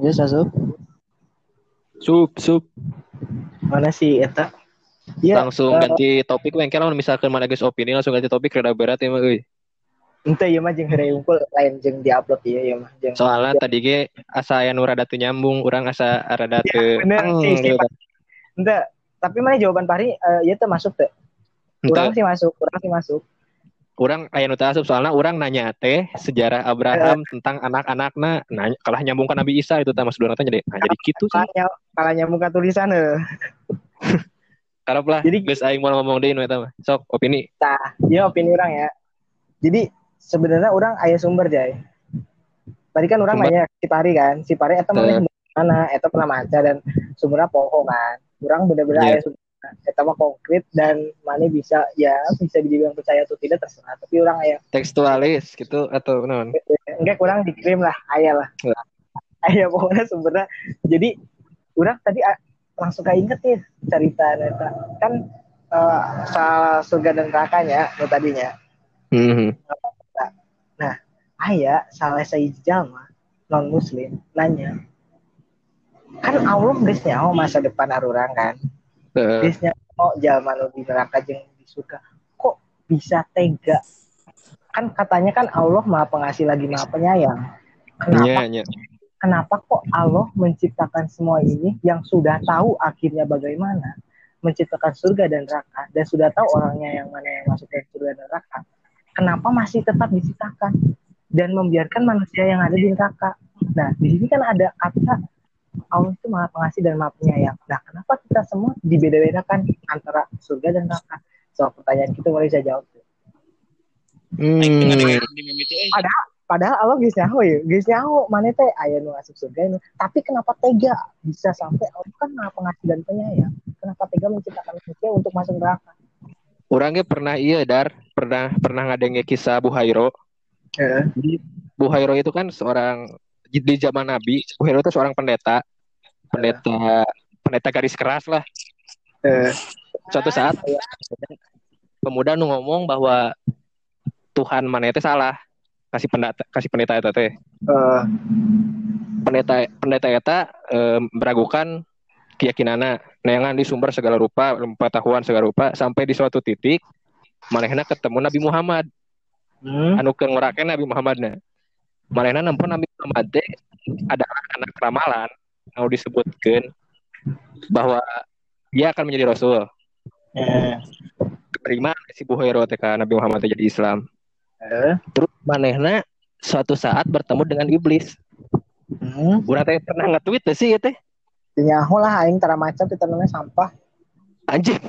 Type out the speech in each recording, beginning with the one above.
Yes, asup. Sup, sup. Mana sih eta? Ya, langsung eh, ganti topik we kalau misalkan mana guys opini langsung ganti topik rada berat ya mah euy. ente ieu mah jeung heureuy unggul lain jeung diupload ieu ieu mah jeung Soalnya tadi ge asa aya nu rada teu nyambung, urang asa rada Ya, teu bener teng sih, gitu. ente tapi mana jawaban Pari eh ieu teh masuk teh. Urang sih masuk, urang sih masuk. Urang aya nu teu asup soalnya urang nanya teh sejarah Abraham tentang anak-anakna nanya kalah nyambung ka Nabi Isa itu teh mas dua jadi nah jadi gitu sih. Kalanya kalanya muka tulisan eh. Karep lah Jadi- geus aing mau ngomong deui nu eta mah. Sok opini. Nah, ya opini orang ya. Jadi sebenarnya orang ayah sumber Jay. Tadi kan orang Sumber? nanya si Pari kan, si Pari eta mana Eh. Eta pernah maca dan sumbernya poho kan. Orang bener-bener Iya. ayah sumber. Eta mah konkret dan mana bisa ya bisa dibilang percaya atau tidak terserah. Tapi orang ayah Tekstualis gitu atau non. enggak kurang dikirim lah ayah lah. Ya. Ayah pokoknya sumbernya. Jadi orang tadi ah, langsung keinget nih cerita eta kan eh, soal surga dan nerakanya nu tadinya. Hmm. ayah salah saya jalma non muslim nanya kan Allah geus nyaho masa depan arurang kan Geus nyaho jalma nu di neraka jeung di surga kok bisa tega? Kan katanya kan Allah maha pengasih lagi maha penyayang. Kenapa? Nya, nya. kenapa kok Allah menciptakan semua ini yang sudah tahu akhirnya bagaimana? Menciptakan surga dan neraka dan sudah tahu orangnya yang mana yang masuk ke surga dan neraka. Kenapa masih tetap diciptakan? Dan membiarkan manusia yang ada di neraka. Nah di sini kan ada kata Allah itu maha pengasih dan maha penyayang. Nah kenapa kita semua dibeda-bedakan antara surga dan neraka? So pertanyaan kita boleh saya jawab. Hmm. padahal Allah geus nyaho ya. Geus nyaho mana teh aya nu asup surga nu. Tapi kenapa tega bisa sampai Allah kan maha pengasih dan penyayang? Kenapa tega menciptakan manusia untuk masuk neraka? Orangnya pernah iya dar. Pernah pernah ngadenge kisah Buhairo. Buhairo itu kan seorang di zaman Nabi. Buhairo itu seorang pendeta, pendeta pendeta garis keras lah. Eh, Suatu saat pemuda nu ngomong bahwa Tuhan mana itu salah kasih pendeta kasih pendeta eta teh. eh, Pendeta pendeta eta eh, meragukan keyakinanna neangan di sumber segala rupa pengetahuan segala rupa sampai di suatu titik manehna ketemu Nabi Muhammad hmm, anu ngorakeun Nabi Muhammadna. Manehna nempo Nabi Muhammad teh adalah anak ramalan anu disebutkeun bahwa dia akan menjadi rasul. eh, Terima si Buhairo teh ka Nabi Muhammad jadi Islam. eh, Terus manehna suatu saat bertemu dengan iblis. hmm. Urang teh pernah nge-tweet sih teh. nyaho lah aing tara maca teh namanya sampah Anjing.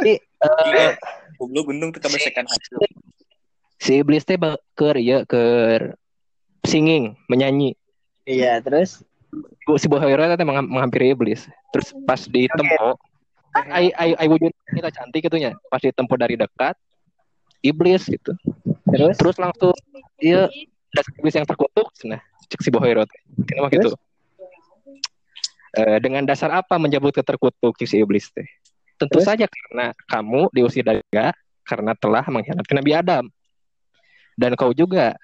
Jadi eh, Goblok gendong tuh kebesekan hasil. Si iblis teh keur ieu keur singing, menyanyi. iya terus si Buhairo teh mengha- menghampiri iblis. Terus pas ditempo, ai ai ai wujud kita cantik gitu nya. Pas ditempo dari dekat, iblis gitu. terus Terus langsung iya dasar iblis yang terkutuk, nah cek si Buhairo teh. Kenapa gitu? Eh, dengan dasar apa menyebut terkutuk cek si iblis teh? Tentu Terus? saja karena kamu diusir dari karena telah mengkhianati Nabi Adam. Dan kau juga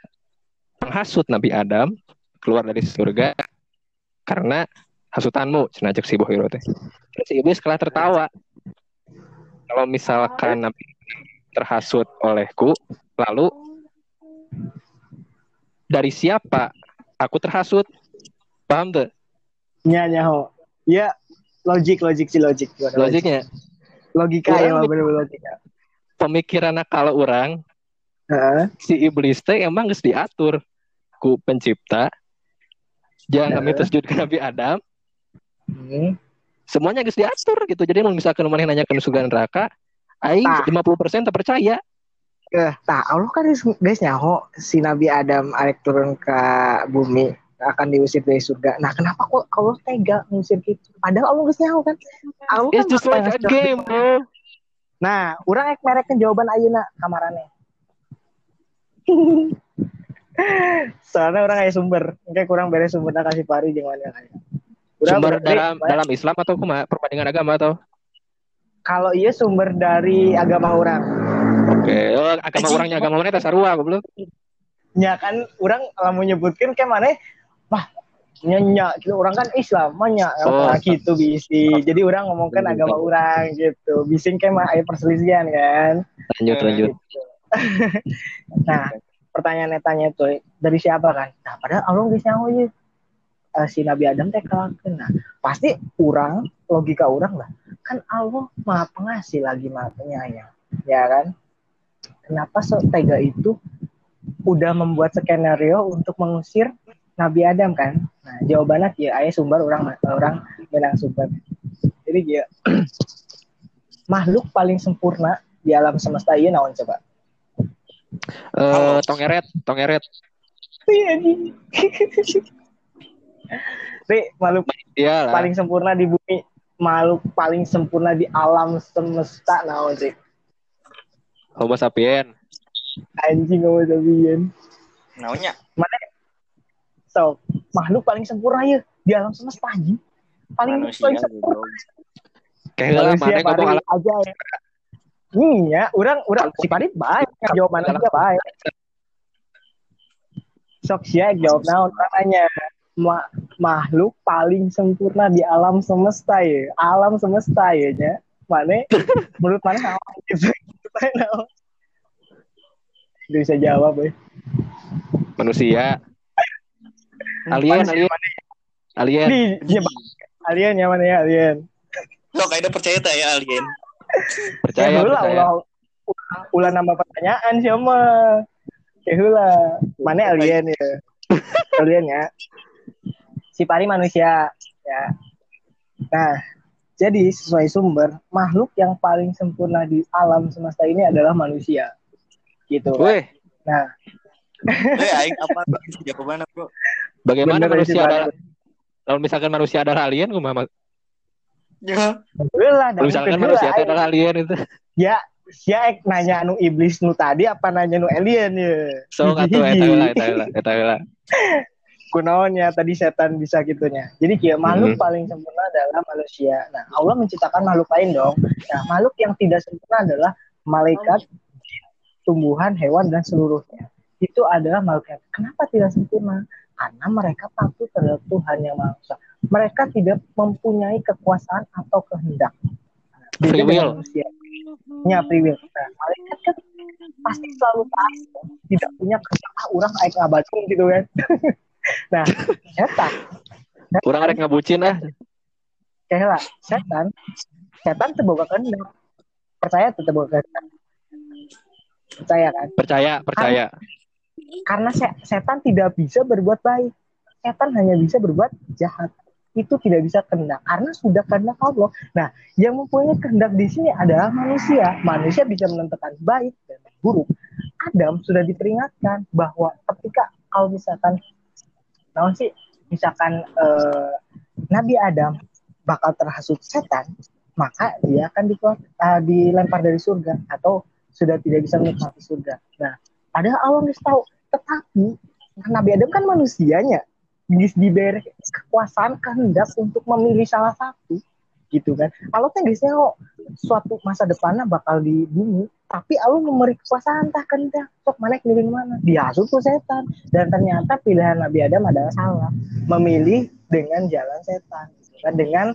menghasut Nabi Adam keluar dari surga karena hasutanmu, cenah cek si Buhairo teh. Si iblis kalah tertawa. Kalau misalkan Nabi terhasut olehku, lalu dari siapa aku terhasut? Paham tuh nya nyaho ya logik logik sih logik logiknya? logika ya logika Pemikiran kalau orang Heeh. si iblis teh emang geus diatur ku pencipta. Jangan kami Heeh. sujud ke Nabi Adam, Hmm. semuanya geus diatur gitu. Jadi mau misalkan mana nanya ke surga neraka, aing Tah. 50% tak percaya. Eh, nah Allah kan guys nyaho si Nabi Adam arek turun ke bumi akan diusir dari surga. Nah kenapa kok Allah tega ngusir gitu? Padahal Allah guys nyaho kan. Allah It's kan just like a game, bro. Nah, orang ek merekeun jawaban ayeuna kamarane. Soalnya orang aya sumber, engke kurang beres sumbernya kasih pari jeung mana aya. Urang Sumber berarti, dalam dalam Islam atau kuma perbandingan agama atau? kalau iya sumber dari agama orang. Oke, oh, agama orangnya agama mana tas sarua goblok. Ya kan orang lamun nyebutkeun ke mana wah nyenyak gitu orang kan Islam banyak Oh. oh. gitu bisi jadi orang ngomongkan Hmm. agama orang gitu bising kayak mah ada perselisihan kan Lanjut lanjut. nah pertanyaan tanya itu dari siapa kan? Nah padahal Allah geus nyaho ye. Eh, si Nabi Adam teh kalahkeun nah pasti orang logika orang lah. Kan Allah maha pengasih lagi maha penyayang. Ya kan? Kenapa setega itu udah membuat skenario untuk mengusir Nabi Adam kan? Nah jawabannya ya ayah sumber orang orang bilang sumber. Jadi dia makhluk paling sempurna di alam semesta ini naon coba Eh, tongeret, tongeret. Iya. Ri, makhluk Iya lah. paling sempurna di bumi, makhluk paling sempurna di alam semesta naon Ri? Homo sapien. Anjing ngomong sabian. Naunya. So, makhluk paling sempurna ya di alam semesta anjing. Paling Manusia. paling sempurna. Kayak lah mana ngomong paling alam aja. Iya, orang orang si Parit baik jawaban dia baik. Sok sia jawab naon namanya. Ma makhluk paling sempurna di alam semesta ya. Alam semesta ya nya. Mana menurut mana naon gitu. Nggak bisa jawab ya. manusia. Alien, Manusia alien. Alien. Di, dia alien ya mana ya alien. Lo kayak percaya tak ya alien? Percaya, Ya percaya. ulah ulah, ulah nambah pertanyaan siapa? Ya heula, mana alien ya? alien ya. Si Pari manusia ya. Nah, jadi sesuai sumber, makhluk yang paling sempurna di alam semesta ini adalah manusia. Gitu. Wih, Nah, Eh, aing apa jawabannya, Bro? bagaimana bener si manusia adalah kalau misalkan manusia adalah alien, kumaha? Ya. Kalau misalkan manusia itu adalah alien itu. Ya, sia ek nanya anu iblis nu tadi apa nanya nu alien ya? So atuh eta heula, eta heula, eta heula. kunaonnya tadi setan bisa gitunya. Jadi kayak makhluk Mhm. paling sempurna adalah manusia. Nah, Allah menciptakan makhluk lain dong. Nah, makhluk yang tidak sempurna adalah malaikat, tumbuhan, hewan dan seluruhnya. Itu adalah makhluk yang kenapa tidak sempurna? Karena mereka patuh terhadap Tuhan yang Maha Esa. Mereka tidak mempunyai kekuasaan atau kehendak. Free will. manusia. Ya, free will. Nah, malaikat kan pasti selalu tahu tidak punya kehendak ah, orang kayak ngabacung gitu kan. nah, setan Kurang rek ngabucin ah. kayak lah setan setan terbawa kehendak percaya tuh terbawa kehendak percaya kan Percaya, percaya. karena se- setan tidak bisa berbuat baik setan hanya bisa berbuat jahat itu tidak bisa kehendak karena sudah kehendak Allah. Nah yang mempunyai kehendak di sini adalah manusia. Manusia bisa menentukan baik dan buruk. Adam sudah diperingatkan bahwa ketika kalau misalkan naon sih misalkan eh, Nabi Adam bakal terhasut setan maka dia akan dikeluar, eh, dilempar dari surga atau sudah tidak bisa menikmati surga. Nah padahal Allah nggak tahu tetapi Nabi Adam kan manusianya diberi kekuasaan kehendak untuk memilih salah satu gitu kan. Allah tuh guysnya kok suatu masa depannya bakal di bumi tapi Allah memberi kekuasaan tak kehendak sok mana milih mana? Dihasut tuh setan. Dan ternyata pilihan Nabi Adam adalah salah. Memilih dengan jalan setan gitu kan. Dengan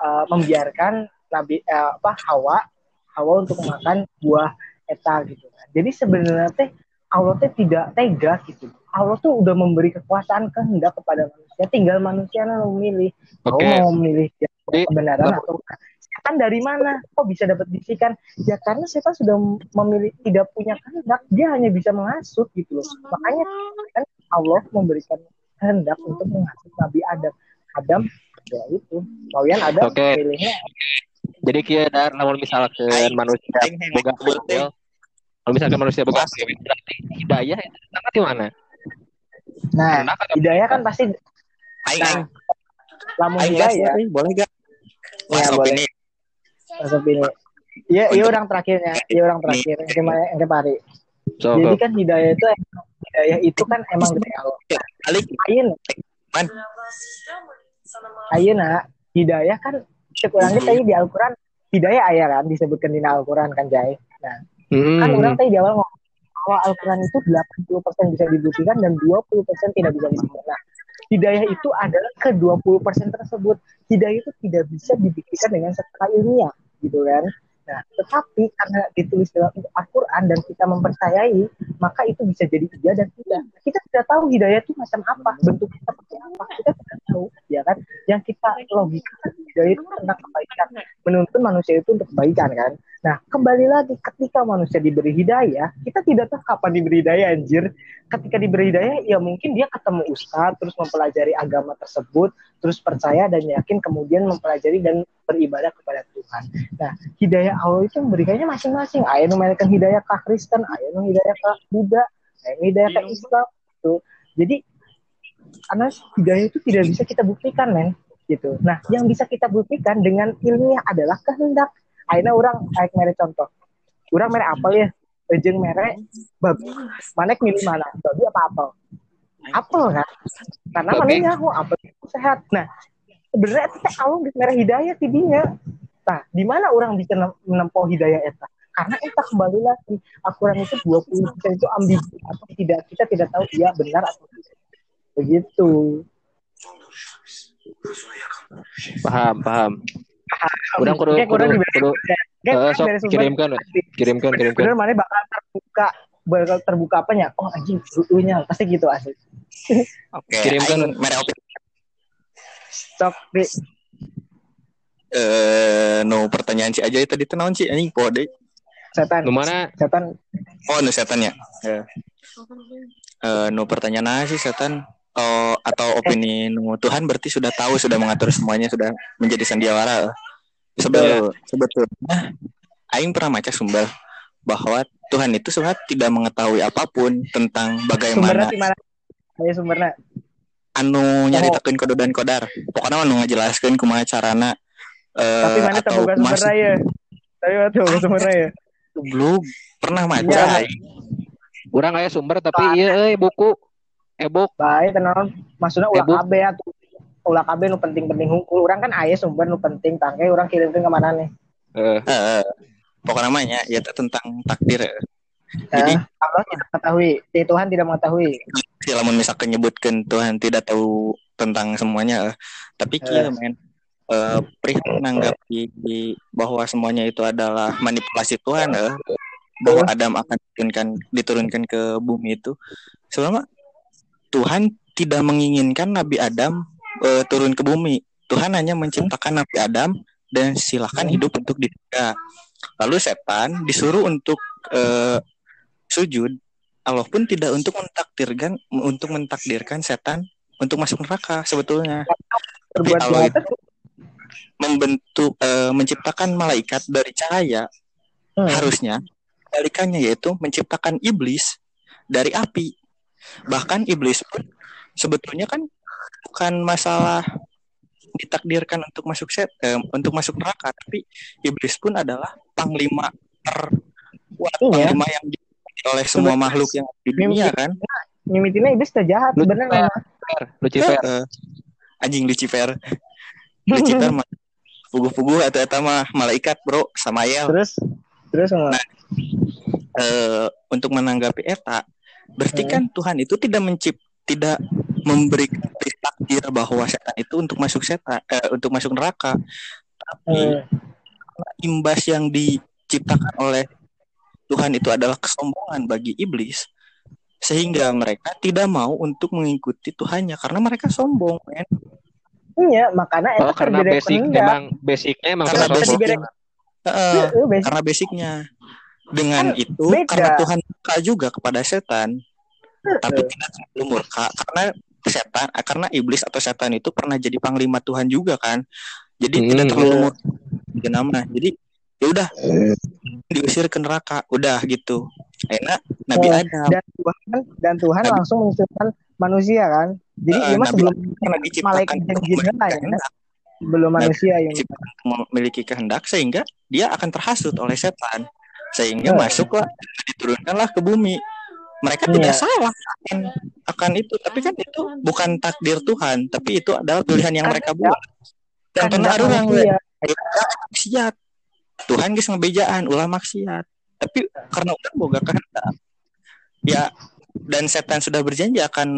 uh, membiarkan Nabi eh, apa Hawa Hawa untuk makan buah eta gitu kan. Jadi sebenarnya teh Allah teh tidak tega gitu Allah tuh udah memberi kekuasaan kehendak kepada manusia. Tinggal manusia yang memilih Oke. mau memilih Jadi, kebenaran Bang- atau bukan. setan dari mana? Kok bisa dapat bisikan? Ya karena setan sudah memilih tidak punya kehendak dia hanya bisa menghasut gitu loh. Makanya kan Allah memberikan kehendak untuk menghasut Nabi Adam. Adam ya itu. Mawian Adam Oke. pilihnya Jadi kia dar lamun misalkan manusia boga will, kalau misalkan manusia boga hidayah itu di mana? Nah Kenapa? hidayah kan pasti Aing nah lamun aing hidayah boleh gak? Ya, Mas boleh. opini. masuk ini Iya, iya orang terakhirnya, iya orang terakhir, yang kemarin yang kemarin. So, Jadi kan hidayah itu hidayah itu kan emang dari Allah. Balik. Ayeuna, Man. ayeuna hidayah kan cek orang kita di Al-Qur'an hidayah aya kan disebutkan di Al-Qur'an kan Jai. Nah, Hmm. kan orang tadi di awal ngomong bahwa Al-Quran itu 80% bisa dibuktikan dan 20% tidak bisa dibuktikan. Nah, hidayah itu adalah ke 20% tersebut. Hidayah itu tidak bisa dibuktikan dengan secara ilmiah, gitu kan. Nah, tetapi karena ditulis dalam Al-Quran dan kita mempercayai, maka itu bisa jadi iya dan tidak. Kita tidak tahu hidayah itu macam apa, bentuknya seperti apa, kita tidak tahu, ya kan? Yang kita logika hidayah itu tentang kebaikan, menuntun manusia itu untuk kebaikan kan. Nah, kembali lagi ketika manusia diberi hidayah, kita tidak tahu kapan diberi hidayah anjir. Ketika diberi hidayah, ya mungkin dia ketemu ustadz, terus mempelajari agama tersebut, terus percaya dan yakin, kemudian mempelajari dan beribadah kepada Tuhan. Nah, hidayah Allah itu memberikannya masing-masing. Ayat memberikan hidayah ke Kristen, ayat hidayah ke Buddha, ayat hidayah ke Islam. Gitu. Jadi, karena hidayah itu tidak bisa kita buktikan, men. Gitu. Nah, yang bisa kita buktikan dengan ilmiah adalah kehendak. Akhirnya orang kayak mere contoh. Orang mere apel ya, Ejeng mere babi. Mana milih mana? Babi apa apel? Apel kan? Karena mana Babi. nyaho apel itu sehat. Nah, sebenarnya itu teh Allah geus mere hidayah tidinya. Nah, di mana orang bisa nem- menempuh hidayah eta? Karena eta kembali lagi Al-Quran itu 20% itu ambigu atau tidak kita tidak tahu iya benar atau tidak. Begitu. Paham, paham. Udah kudu kurang kudu eh, kurang sok kirimkan, kirimkan, kirimkan. Bener mana bakal terbuka bakal terbuka apanya? Oh anjing, dulunya pasti gitu asli. Oke, Kirimkan. aing mere opini. Sok di Eh, no pertanyaan si aja tadi tenawan sih anjing deui. setan. Nu mana? Setan Oh, nu setan ya. Ya. Eh, no pertanyaan apa sih setan? Oh, atau opini nu Tuhan berarti sudah tahu, sudah mengatur semuanya, sudah menjadi sandiwara. Sebel, sebetulnya aing pernah baca sumber bahwa Tuhan itu sebenarnya tidak mengetahui apa pun tentang bagaimana mana? Ayo sumbernya. anu nyaritakeun kode dan kodar. Pokoknya anu ngajelaskeun kumaha carana eh Tapi mana atau sumbernya ya? Tapi mana terbuka sumbernya ya? belum pernah maca Iya. aing. Urang aya sumber tapi iya euy buku e-book Baik, tenang. Maksudnya ulah Eh. KB atuh. Ulah KB nu penting-penting hungkul. Orang kan aya sumber nu penting tangke orang kirimkan ke mana nih? eh Eh, pokoknya namanya ya tentang takdir. Jadi Eh, Allah tidak mengetahui. Tuhan tidak mengetahui. si lamun misalkan nyebutkan Tuhan tidak tahu tentang semuanya eh. tapi kia Eh. men eh perihal menanggapi bahwa semuanya itu adalah manipulasi Tuhan eh bahwa Adam akan diturunkan diturunkan ke bumi itu sebenarnya Tuhan tidak menginginkan Nabi Adam eh, turun ke bumi Tuhan hanya menciptakan Nabi Adam dan silakan hidup untuk di surga. lalu setan disuruh untuk eh, sujud Allah pun tidak untuk mentakdirkan untuk mentakdirkan setan untuk masuk neraka sebetulnya. Tapi Allah itu membentuk eh, menciptakan malaikat dari cahaya Hmm. harusnya kebalikannya yaitu menciptakan iblis dari api. Bahkan iblis pun sebetulnya kan bukan masalah ditakdirkan untuk masuk set eh, untuk masuk neraka, tapi iblis pun adalah panglima terkuat Iya. panglima yang oleh semua Sebenarnya- makhluk yang ada di dunia kan. Mimitinnya iblis teh jahat Lu- sebenarnya. Lucifer Eh, anjing Lucifer. Lucifer mah puguh-puguh atau eta mah malaikat, Bro, Samael. Terus terus ngomong. Eh untuk menanggapi eta, berarti Hmm. kan Tuhan itu tidak mencip tidak memberi takdir bahwa setan itu untuk masuk setan eh, untuk masuk neraka. Tapi Hmm. imbas yang diciptakan oleh Tuhan itu adalah kesombongan bagi iblis sehingga mereka tidak mau untuk mengikuti Tuhannya karena mereka sombong men. Iya, makanya oh karena basic kehendak. emang basicnya emang Karena basic- sombong Heeh, Heeh, basic. karena basicnya dengan Kan itu beda. karena Tuhan murka juga kepada setan. Tapi tidak terlalu murka karena setan eh, karena iblis atau setan itu pernah jadi panglima Tuhan juga kan. Jadi Hmm, tidak terlalu iya. murka. Nama. Jadi ya udah diusir ke neraka. Udah gitu. Enak Nabi Oh, Adam. dan Tuhan dan Tuhan Nabi- langsung menciptakan manusia kan. Jadi Eh, mah Nabi sebelum malaikat dan untuk jin ya. Belum manusia yang memiliki kehendak sehingga dia akan terhasut oleh setan sehingga Eh. masuklah diturunkanlah ke bumi. Mereka Iya. tidak salah akan akan itu. Tapi kan itu bukan takdir Tuhan tapi itu adalah pilihan yang mereka buat. Dan pernah ada orang maksiat. Tuhan geus ngebejaan ulah maksiat. Tapi karena udah boga kehendak ya dan setan sudah berjanji akan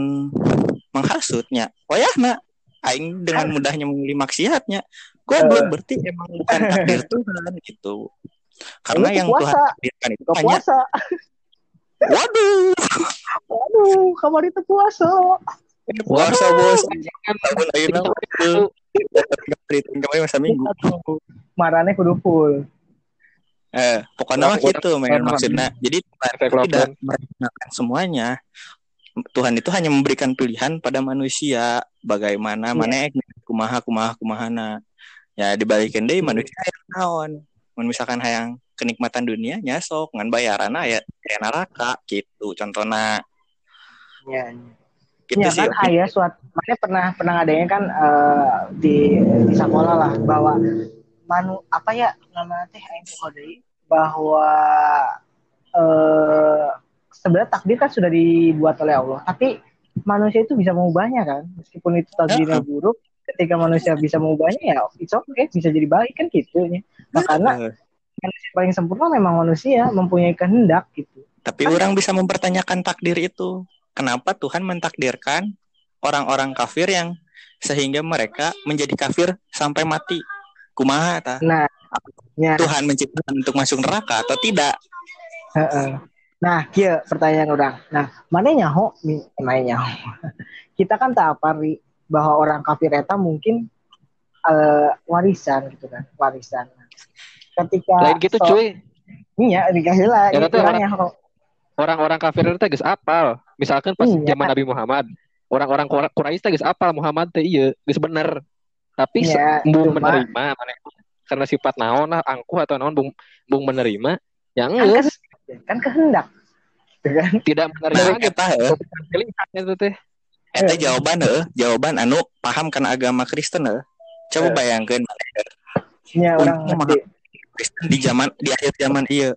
menghasutnya. Wayahna aing dengan mudahnya memilih maksiatnya. Goblok berarti emang bukan takdir Tuhan gitu karena yang puasa. Tuhan takdirkan itu hanya puasa. waduh. Waduh, kamar itu puasa. puasa bos. Tahun ayeuna itu cerita kemarin masa minggu. Marane kudu full. eh pokoknya mah gitu men kurang- maksudnya. Jadi Tuhan efek itu tidak merencanakan semuanya. Tuhan itu hanya memberikan pilihan pada manusia. Bagaimana Iya. mana ek kumaha kumaha kumahana ya dibalikin deh manusia yang naon misalkan hayang kenikmatan dunia nyasok ngan bayaran ya kayak neraka gitu. Contohnya Ya, gitu ya sih kan ayah suat makanya pernah pernah ngadanya kan eh, di di sekolah lah bahwa manu apa ya nama teh aing teh deui bahwa eh sebenarnya takdir kan sudah dibuat oleh Allah tapi manusia itu bisa mengubahnya kan meskipun itu takdirnya buruk ketika manusia bisa mengubahnya ya it's okay bisa jadi baik kan gitu ya karena manusia paling sempurna memang manusia mempunyai kehendak gitu. Tapi orang bisa mempertanyakan takdir itu. Kenapa Tuhan mentakdirkan orang-orang kafir yang sehingga mereka menjadi kafir sampai mati? Kumaha ta? Nah ya. Tuhan menciptakan untuk masuk neraka atau tidak? Heeh. Nah, kia pertanyaan orang. Nah, mana nyaho? Mana nyaho? Kita kan tak apa Ri, bahwa orang kafir eta mungkin eh, warisan gitu kan, warisan. Ketika Lain gitu so- cuy. Iya, dikasih lah. Ya. Orang-orang kafir itu geus apal. Misalkan pas Iya. zaman Nabi Muhammad, orang-orang Qura- Quraisy teh geus apal Muhammad teh ieu, geus bener. Tapi Iya, bung menerima maneh karena sifat naon lah angkuh atau naon bung bung menerima yang Kan, kan kehendak. Gitu kan? tidak menerima nah gitu. heuh, Pilihan itu teh. Eta Iya. jawaban heuh, jawaban anu paham kana agama Kristen heuh. coba Eh. bayangkeun Iya, orang ngerti. Kristen di zaman di akhir zaman iya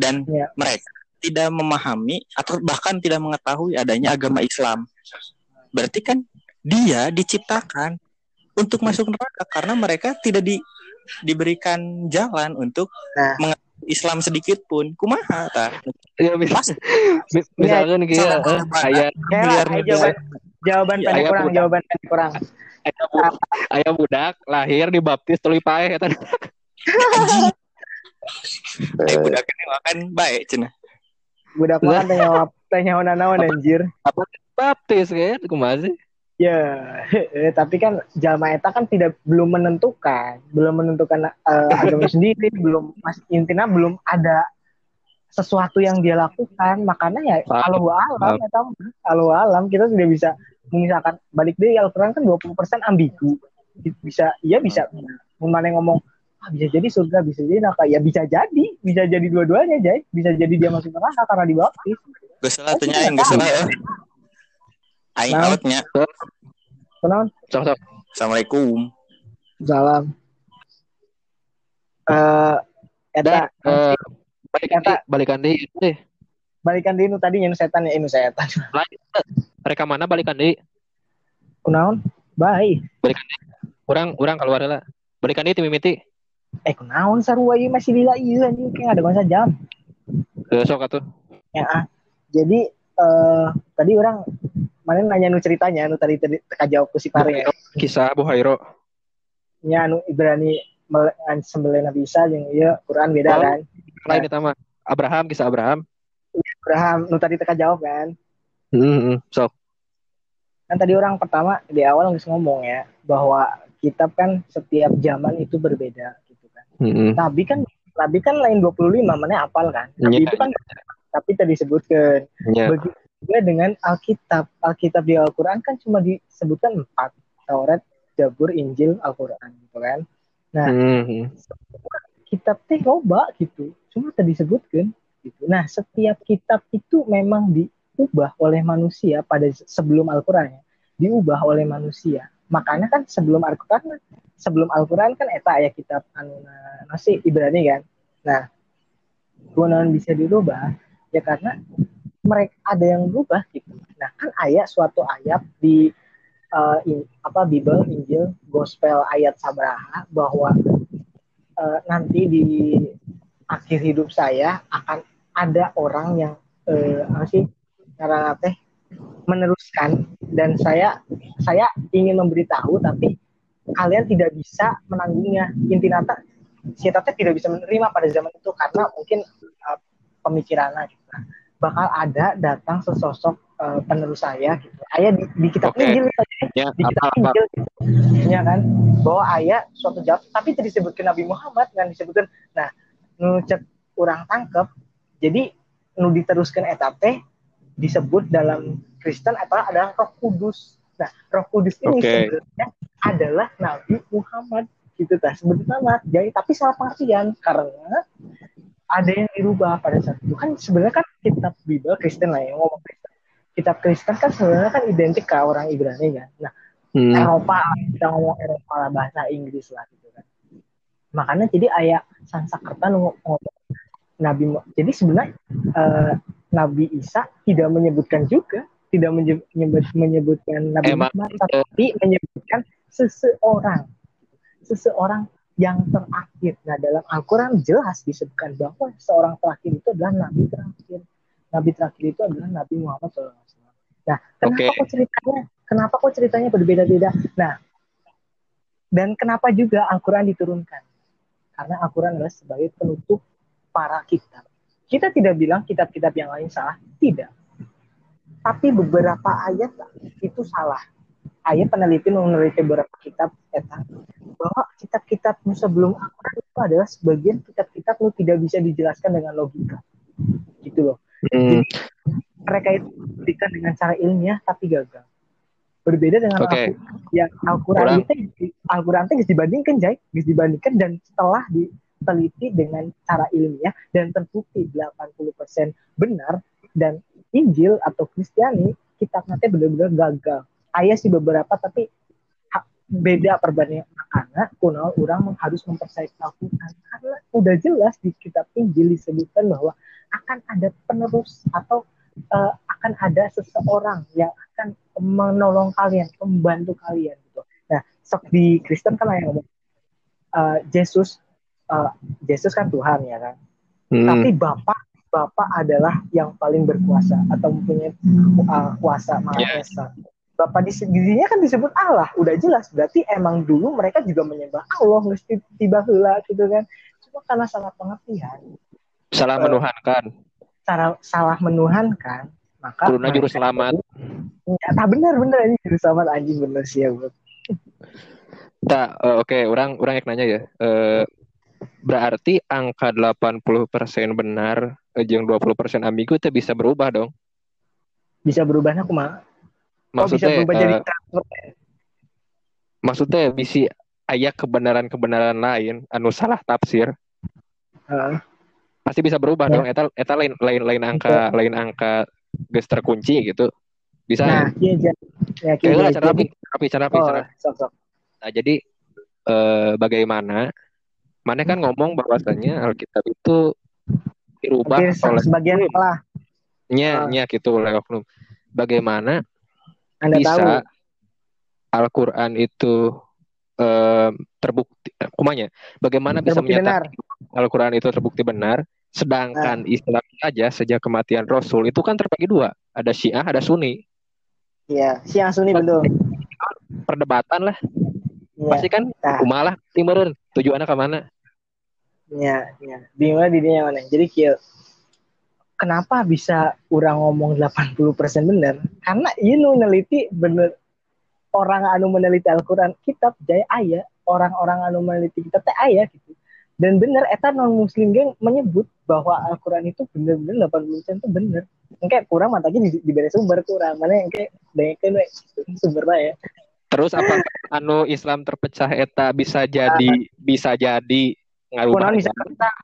dan Iya. mereka tidak memahami atau bahkan tidak mengetahui adanya agama Islam. Berarti kan dia diciptakan untuk masuk neraka karena mereka tidak di, diberikan jalan untuk Nah. Islam sedikit pun. Kumaha ta? Ya bisa. Mi- Misalkan gitu salah eh, korban. aya Ya, Miliar ayo jawaban, jawaban Iya, pendek ayah kurang, budak. jawaban pendek kurang. aya bu- aya budak lahir dibaptis tuluy paeh eta. Eh budak ini makan baik cenah. Budak makan tanya tanya naon anjir. Apa baptis kan kumaha sih? Ya, eh, tapi kan Jalma Eta kan tidak belum menentukan, belum menentukan eh, agama sendiri, belum mas intinya belum ada sesuatu yang dia lakukan, makanya ya Paham. kalau alam Eta mah, kalau alam kita tidak bisa misalkan balik deh Al-Qur'an kan 20% ambigu. Bisa iya bisa mana yang ngomong ah, bisa jadi surga, bisa jadi neraka, ya bisa jadi, bisa jadi dua-duanya, Jay. Bisa jadi dia masuk neraka karena dibaptis. Geus salah teu nyaing geus salah. eh. Aing Nah. outnya. Kenapa? Sok-sok. Assalamualaikum. Salam. Eh, Dan Eta, eh, balikan di balikan di deh. balikan di nu tadi yang setan ya, ini setan. Mereka mana balikan di Kunaon? Bye. kurang kurang keluar lah. Balikan di timimiti. Eh kunaon sarua ieu masih lila ieu anjing kayak ada masa jam. Besok atuh. Ya ah. Jadi eh tadi orang mana nanya nu ceritanya nu tadi tadi teka jawab ke si Pare ya. Kisah Abu Hairo. Nya anu Ibrani sembelih Nabi Isa jeung ieu Quran beda Oh. kan. Lain itu mah. Abraham, kisah Abraham. Abraham nu tadi teka jawab kan. Hmm, hmm. sok. Kan tadi orang pertama di awal nggak ngomong ya bahwa kitab kan setiap zaman itu berbeda gitu kan. Hmm, Nabi kan Nabi kan lain 25 mana apal kan. Nabi Iya. itu kan tapi tadi disebutkan Ya. begitu juga dengan Alkitab. Alkitab di Al-Qur'an kan cuma disebutkan empat. Taurat, Zabur, Injil, Al-Qur'an gitu kan. Hmm, hmm. Kitab teh loba gitu. Cuma tadi disebutkan gitu. Nah, setiap kitab itu memang diubah oleh manusia pada sebelum Al-Qur'an ya. Diubah oleh manusia. Makanya kan sebelum Al-Qur'an sebelum Al-Qur'an kan eta aya kitab anu nasi Ibrani kan. Nah, kunaon bisa dirubah ya karena mereka ada yang berubah gitu. Nah, kan ayat suatu ayat di eh, in- apa Bible, Injil, Gospel ayat Sabraha bahwa eh, nanti di akhir hidup saya akan ada orang yang eh, apa sih karena teh meneruskan dan saya saya ingin memberitahu tapi kalian tidak bisa menanggungnya intinata si Tete tidak bisa menerima pada zaman itu karena mungkin uh, pemikirannya gitu. Bakal ada datang sesosok uh, penerus saya gitu. Ayah di, di kitab Oke. Injil Ya, di kitab apa, apa. Injil gitu. Ya kan bahwa ayah suatu jawab tapi tidak disebutkan Nabi Muhammad kan disebutkan nah nu cek orang tangkep jadi nu diteruskan etape disebut dalam Kristen adalah adalah Roh Kudus. Nah, Roh Kudus ini Oke. sebenarnya adalah Nabi Muhammad gitu tah sebetulnya nama jadi tapi salah pengertian karena ada yang dirubah pada saat itu. Kan sebenarnya kan kitab Bible Kristen lah yang ngomong Kristen. Kitab Kristen kan sebenarnya kan identik ke orang Ibrani kan. Nah Hmm. Eropa kita ngomong Eropa lah bahasa Inggris lah gitu kan. Makanya jadi ayah Sansakerta ngomong Nabi jadi sebenarnya eh, Nabi Isa tidak menyebutkan juga tidak menye- menyebut- menyebutkan Nabi Emang, Muhammad tapi menyebutkan seseorang. Seseorang yang terakhir nah dalam Al-Quran jelas disebutkan bahwa seorang terakhir itu adalah Nabi terakhir Nabi terakhir itu adalah Nabi Muhammad SAW nah kenapa Oke. kok ceritanya kenapa kok ceritanya berbeda-beda nah dan kenapa juga Al-Quran diturunkan karena Al-Quran adalah sebagai penutup para kitab. Kita tidak bilang kitab-kitab yang lain salah, tidak. Tapi beberapa ayat itu salah. Ayat peneliti meneliti beberapa kitab eta bahwa kitab-kitab sebelum Al-Quran itu adalah sebagian kitab-kitab nu tidak bisa dijelaskan dengan logika. Gitu loh. Hmm. Mereka itu diberikan dengan cara ilmiah tapi gagal. Berbeda dengan Oke. Al- yang Al-Quran itu Al-Quran itu dibandingkan Jai, dibandingkan dan setelah diteliti dengan cara ilmiah dan terbukti 80% benar dan Injil atau Kristiani kitab nanti benar-benar gagal. Ayah sih beberapa tapi beda perbandingan karena kuno orang harus mempercayai Al-Quran karena udah jelas di kitab Injil disebutkan bahwa akan ada penerus atau eh, akan ada seseorang yang akan menolong kalian, membantu kalian gitu. Nah, sok di Kristen kan yang ngomong eh, Yesus eh, Yesus kan Tuhan ya kan. Hmm. Tapi Bapak Bapak adalah yang paling berkuasa atau mempunyai uh, kuasa Maha. Esa. Bapak di dirinya kan disebut Allah, udah jelas. Berarti emang dulu mereka juga menyembah Allah, mesti tiba heula gitu kan. Cuma karena salah pengertian, Salah Eh, menuhankan. cara salah menuhankan, maka Kuruna juru selamat. Ya, nah benar benar ini juru selamat anjing bener sih ya, Bro. Tak, eh, oke, orang orang yang nanya ya. Eh, berarti angka 80% benar jeung 20% ambigu itu bisa berubah dong. Bisa berubahnya kumaha? Oh, bisa Maksudnya berubah eh, jadi transfer. maksudnya bisa aya kebenaran-kebenaran lain anu salah tafsir Heeh. pasti bisa berubah Ya. dong eta eta lain lain lain angka lain angka geus terkunci gitu. Bisa Nah, iya ja. Ya, iya, lah, cara rapi, rapi, cara rapi, Oh, cara. Nah, jadi eh, bagaimana? Mana kan ngomong bahwasanya Alkitab itu dirubah oleh sebagian salah. nya, Ah. nya gitu oleh oknum. Bagaimana Anda bisa tahu. Al-Qur'an itu eh, terbukti kumanya? Bagaimana bisa Terbukti benar. menyatakan Al-Qur'an itu terbukti benar sedangkan Islam aja sejak kematian Rasul itu kan terbagi dua, ada Syiah, ada Sunni. Iya, yang Sunni betul. Perdebatan lah, Iya. pasti kan Nah. kumalah timureun tujuannya ke mana? Ya, ya. Bingungnya di dunia mana? Jadi kieu. Kenapa bisa orang ngomong 80% bener? Karena ini nu neliti bener orang anu meneliti Al-Quran kitab jaya aya orang-orang anu meneliti kitab teh aya gitu. Dan bener eta non muslim geng menyebut bahwa Al-Quran itu bener-bener 80% itu bener. Kayak kurang matanya di, di beres sumber kurang. Mana yang kayak banyakkan we, sumbernya ya Terus apa anu Islam terpecah eta bisa jadi bisa jadi ngarubah kumaha bisa terpecah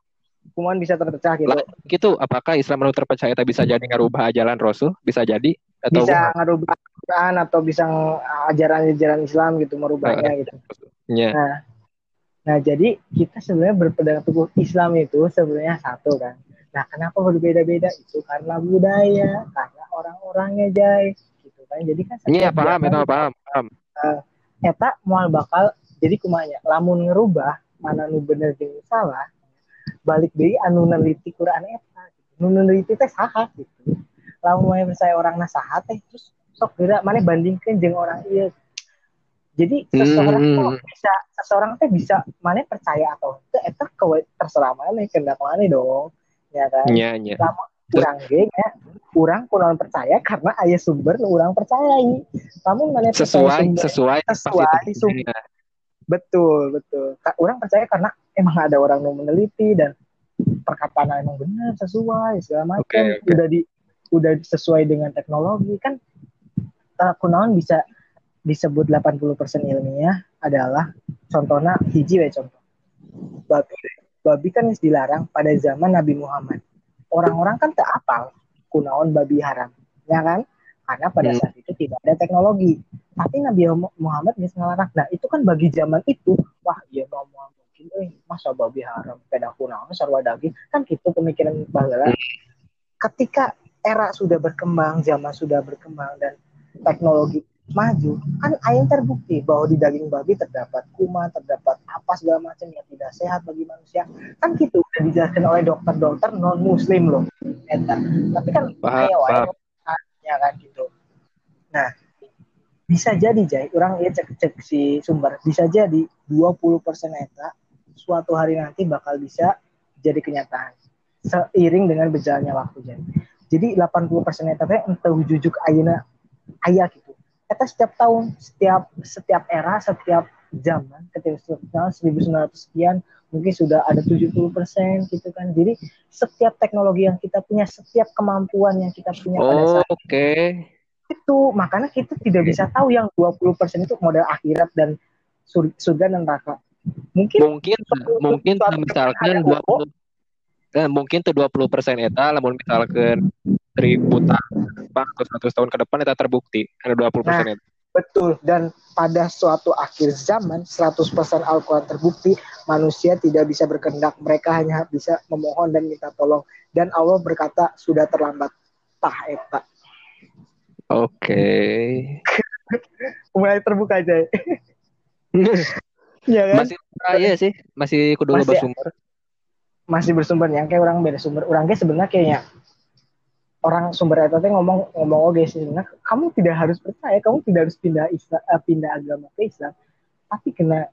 kumaha bisa terpecah gitu Lah, gitu apakah Islam anu terpecah eta bisa jadi ngarubah ajalan Rasul bisa jadi atau bisa ngerubah Quran atau bisa ajaran-ajaran Islam gitu merubahnya gitu. Ya. Nah, nah jadi kita sebenarnya berpegang teguh Islam itu sebenarnya satu kan. Nah kenapa berbeda-beda itu karena budaya, karena orang-orangnya jay, gitu kan. Jadi kan Iya setiap paham eta paham paham. eta mual bakal jadi kumanya lamun ngerubah mana nu bener jeung salah balik deui anu neliti Quran eta gitu. nu neliti teh saha gitu lamun mana percaya orang nasahat teh terus sok gerak mana bandingkan jeung orang iya jadi seseorang Hmm. tuh bisa seseorang teh bisa mana percaya atau itu eta terserah mana kendak mana dong ya kan nya nya lama kurang ge nya kurang kurang percaya karena ayah sumber nu urang percayai namun mana percaya sesuai sumber- sesuai Sesuai sumber. Betul betul. Ka- orang percaya karena emang ada orang yang meneliti dan perkataan emang benar sesuai segala macam. Oke, oke. udah di udah sesuai dengan teknologi. Kan uh, kunaon bisa disebut 80% ilmiah adalah contohnya hiji we contoh. Babi babi kan dilarang pada zaman Nabi Muhammad. Orang-orang kan tak apal kunaon babi haram ya kan karena pada saat itu tidak ada teknologi. Tapi Nabi Muhammad bisa ngelarang. Nah itu kan bagi zaman itu wah iya mau mau mungkin eh masa babi haram peda kunaon sarwa daging. Kan gitu pemikiran baheula ketika era sudah berkembang zaman sudah berkembang dan teknologi maju kan aing terbukti bahwa di daging babi terdapat kuman terdapat apa segala macam yang tidak sehat bagi manusia. Kan gitu udah dijelaskan oleh dokter-dokter non muslim loh. Eta. tapi kan Paham, ayo paham. Ya kan gitu. Nah bisa jadi Jay orang ya cek cek si sumber. Bisa jadi 20% eta suatu hari nanti bakal bisa jadi kenyataan. Seiring dengan berjalannya waktu Jay jadi 80% eta teh entah jujuk ayeuna aya gitu. Eta setiap tahun setiap setiap era setiap zaman tahun 1900 sekian mungkin sudah ada 70% gitu kan jadi setiap teknologi yang kita punya setiap kemampuan yang kita punya pada Oh, saat oke. itu makanya kita tidak bisa tahu yang 20% itu model akhirat dan sur- surga dan neraka mungkin Mungkin mungkin misalkan 20 eh, mungkin tuh 20 persen eta lamun misalkan ribu tahun atau 100 tahun ke depan eta terbukti ada 20 persen eta. betul dan pada suatu akhir zaman 100% Al-Quran terbukti manusia tidak bisa berkehendak. Mereka hanya bisa memohon dan minta tolong. Dan Allah berkata sudah terlambat. Tah eta Oke. mulai terbuka aja ya kan? Masih raya sih, masih kudu Masih- loba sumber. masih bersumber yang kayak orang beda sumber. Orang kayak sebenarnya kayaknya orang sumber itu teh ngomong ngomong oke sih sebenarnya. Kamu tidak harus percaya. Kamu tidak harus pindah Islam eh, pindah agama ke Islam. Tapi kena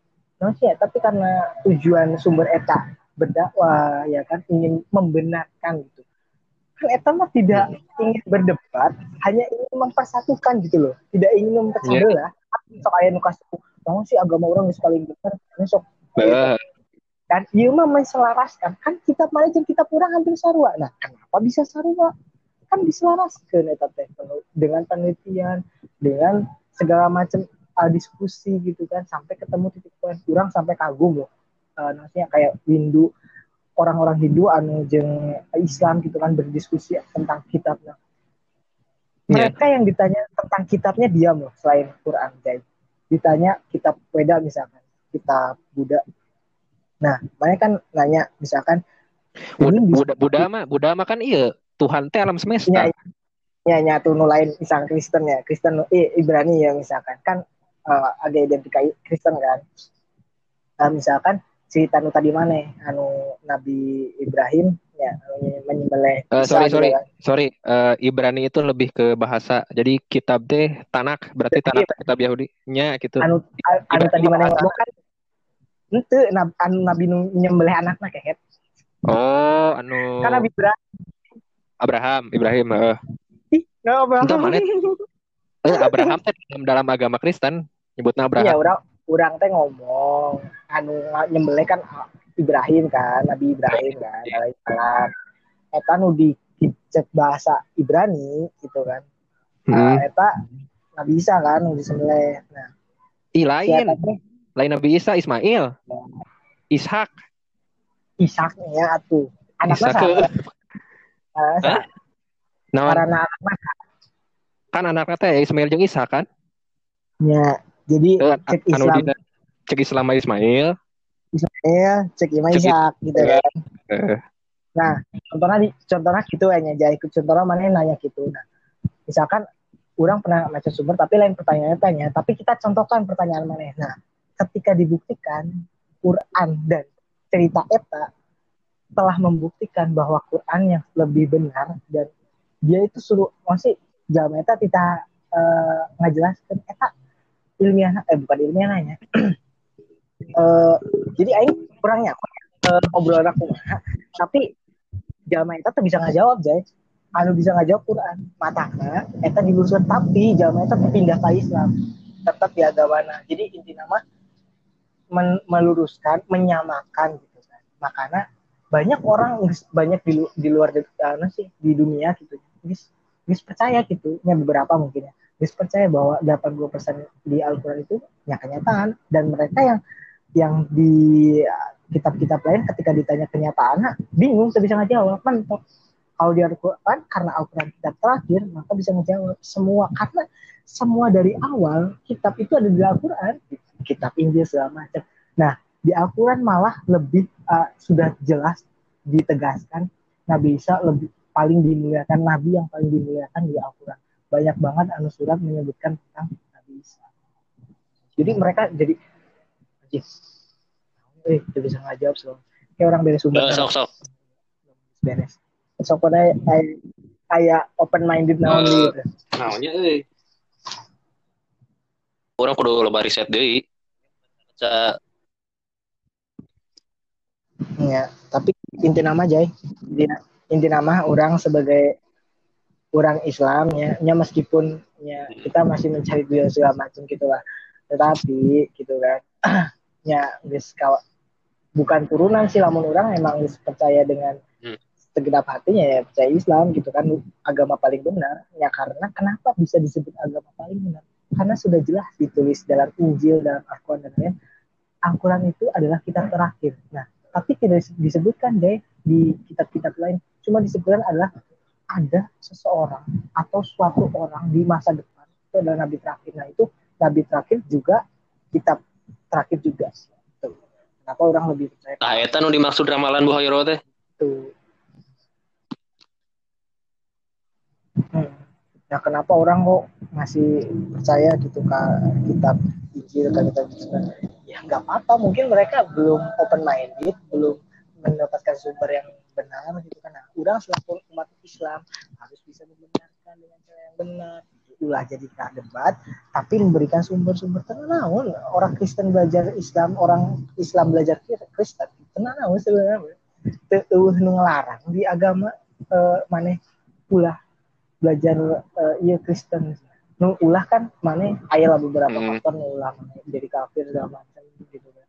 sih ya, tapi karena tujuan sumber eta berdakwah ya kan ingin membenarkan gitu. Kan eta mah tidak ingin berdebat hanya ingin mempersatukan gitu loh. Tidak ingin memecah Iya. belah sok aya nu kasih "Naon sih agama orang geus paling benar Ini sok dan ieu mah menselaraskan. Kan kitab mana jeung kitab urang hampir sarua. Nah kenapa bisa sarua? Kan diselaraskeun eta teh dengan penelitian dengan segala macam uh, diskusi gitu kan sampai ketemu titik poin kurang sampai kagum loh. Uh, maksudnya kayak Hindu orang-orang Hindu anu jeung Islam gitu kan berdiskusi tentang kitabnya. Iya. mereka yang ditanya tentang kitabnya diam loh selain Quran guys. Ditanya kitab Weda misalkan kitab Buddha. Nah mereka kan nanya misalkan Buddha, Buddha, Buddha mah, Buddha mah kan iya Tuhan teh alam semesta. ya, ya nyatu nu lain misalkan Kristen ya Kristen eh, Ibrani ya misalkan. Kan eh, ada identikai Kristen kan. Nah, misalkan cerita nu tadi mana? Anu Nabi Ibrahim ya anu menyembelih Isa sorry sorry kan. sorry. Eh, Ibrani itu lebih ke bahasa. Jadi kitab teh Tanak berarti Jadi- Tanak kitab Yahudi nya gitu. Anu anu Ibrani tadi mana? Bahasa. ngomong kan itu anu Nabi nu menyembelih anaknya kayak oh anu kan Nabi Ibrahim. Abraham Ibrahim eh. nggak apa Entah mana. Eh, Abraham teh dalam, dalam agama Kristen nyebutnya Iya, Abraham orang orang teh ngomong anu nyembelih kan Ibrahim kan, Nabi Ibrahim kan, Iya. alaihissalam. Eta nu di cek bahasa Ibrani gitu kan. hmm. Nah, eta nggak bisa kan nu disembelih. Nah, Ih, si lain eta teh lain Nabi Isa Ismail Ishak Ishak ya atuh. Anaknya Ishak. Nah? Nah, Karena anaknya kan anaknya teh Ismail jeung Ishak kan ya, jadi Eh, cek anu Islam dina cek Islam Ismail ya, cek Cek Ishak gitu kan. eh, Nah, contohnya di contohnya gitu aja jadi contohnya mana yang nanya gitu. Nah, misalkan orang pernah baca sumber tapi lain pertanyaannya tanya, tapi kita contohkan pertanyaan mana. Nah, ketika dibuktikan Quran dan cerita eta telah membuktikan bahwa Quran yang lebih benar dan dia itu suruh masih jam eta kita uh, ngajelaskan eta ilmiah eh bukan ilmiah nanya. Uh, jadi aing kurang nyaman uh, ngobrol aku tapi jama eta tuh bisa ngajawab jay. Anu bisa ngajawab Quran. Matanya eta diluruskan tapi jama eta pindah ke Islam. Tetap di agama. Jadi inti nama men meluruskan menyamakan gitu kan. Makanya banyak orang banyak di, di luar uh, sih di dunia gitu guys percaya gitu. Ya beberapa mungkin ya. Guys percaya bahwa 80% di Al-Quran itu ya kenyataan. Dan mereka yang yang di kitab-kitab lain ketika ditanya kenyataan nah, bingung bisa ngejawab mentok kalau di Al-Quran karena Al-Quran kitab terakhir maka bisa ngejawab semua karena semua dari awal kitab itu ada di Al-Quran. Kitab Injil segala macam. Nah di Al-Quran malah lebih uh, sudah jelas ditegaskan Nabi Isa lebih paling dimuliakan Nabi yang paling dimuliakan di Al-Quran. Banyak banget anu surat menyebutkan tentang Nabi Isa. Jadi mereka jadi eh udah bisa ngajawab so kayak orang beres sumber sok sok beres. Sok pada kayak kayak open minded naon uh, gitu. naonnya eh. Orang kudu loba riset deui. Ya, tapi inti nama Jai. Inti nama orang sebagai orang Islam ya, ya meskipun ya kita masih mencari dunia segala macam gitu lah. Tetapi gitu kan, ya guys kalau bukan turunan sih lamun orang emang percaya dengan hmm. segenap hatinya ya percaya Islam gitu kan. Agama paling benar ya karena kenapa bisa disebut agama paling benar? Karena sudah jelas ditulis dalam Injil dalam Al-Quran dan lain Al-Quran itu adalah kitab terakhir. Nah tapi tidak disebutkan deh di kitab-kitab lain cuma disebutkan adalah ada seseorang atau suatu orang di masa depan. Itu adalah nabi terakhir. Nah itu nabi terakhir juga kitab terakhir juga tuh. kenapa orang lebih percaya? Nah itu nu dimaksud ramalan Bu Hoyro teh? Tuh. Hmm. nah kenapa orang kok masih percaya gitu ke kitab Injil ke kitab ya nggak apa-apa. Mungkin mereka belum open minded belum mendapatkan sumber yang benar gitu kan. Nah, orang selaku umat Islam harus bisa membenarkan dengan cara yang benar. Ulah jadi kak debat tapi memberikan sumber-sumber tenang. Orang Kristen belajar Islam orang Islam belajar Kristen tenang sebenarnya. Tuh ngelarang di agama uh, mana ulah belajar uh, iya Kristen. Nu ulah kan mana ayah lah beberapa hmm. faktor nu ulah jadi kafir segala macam gitu kan.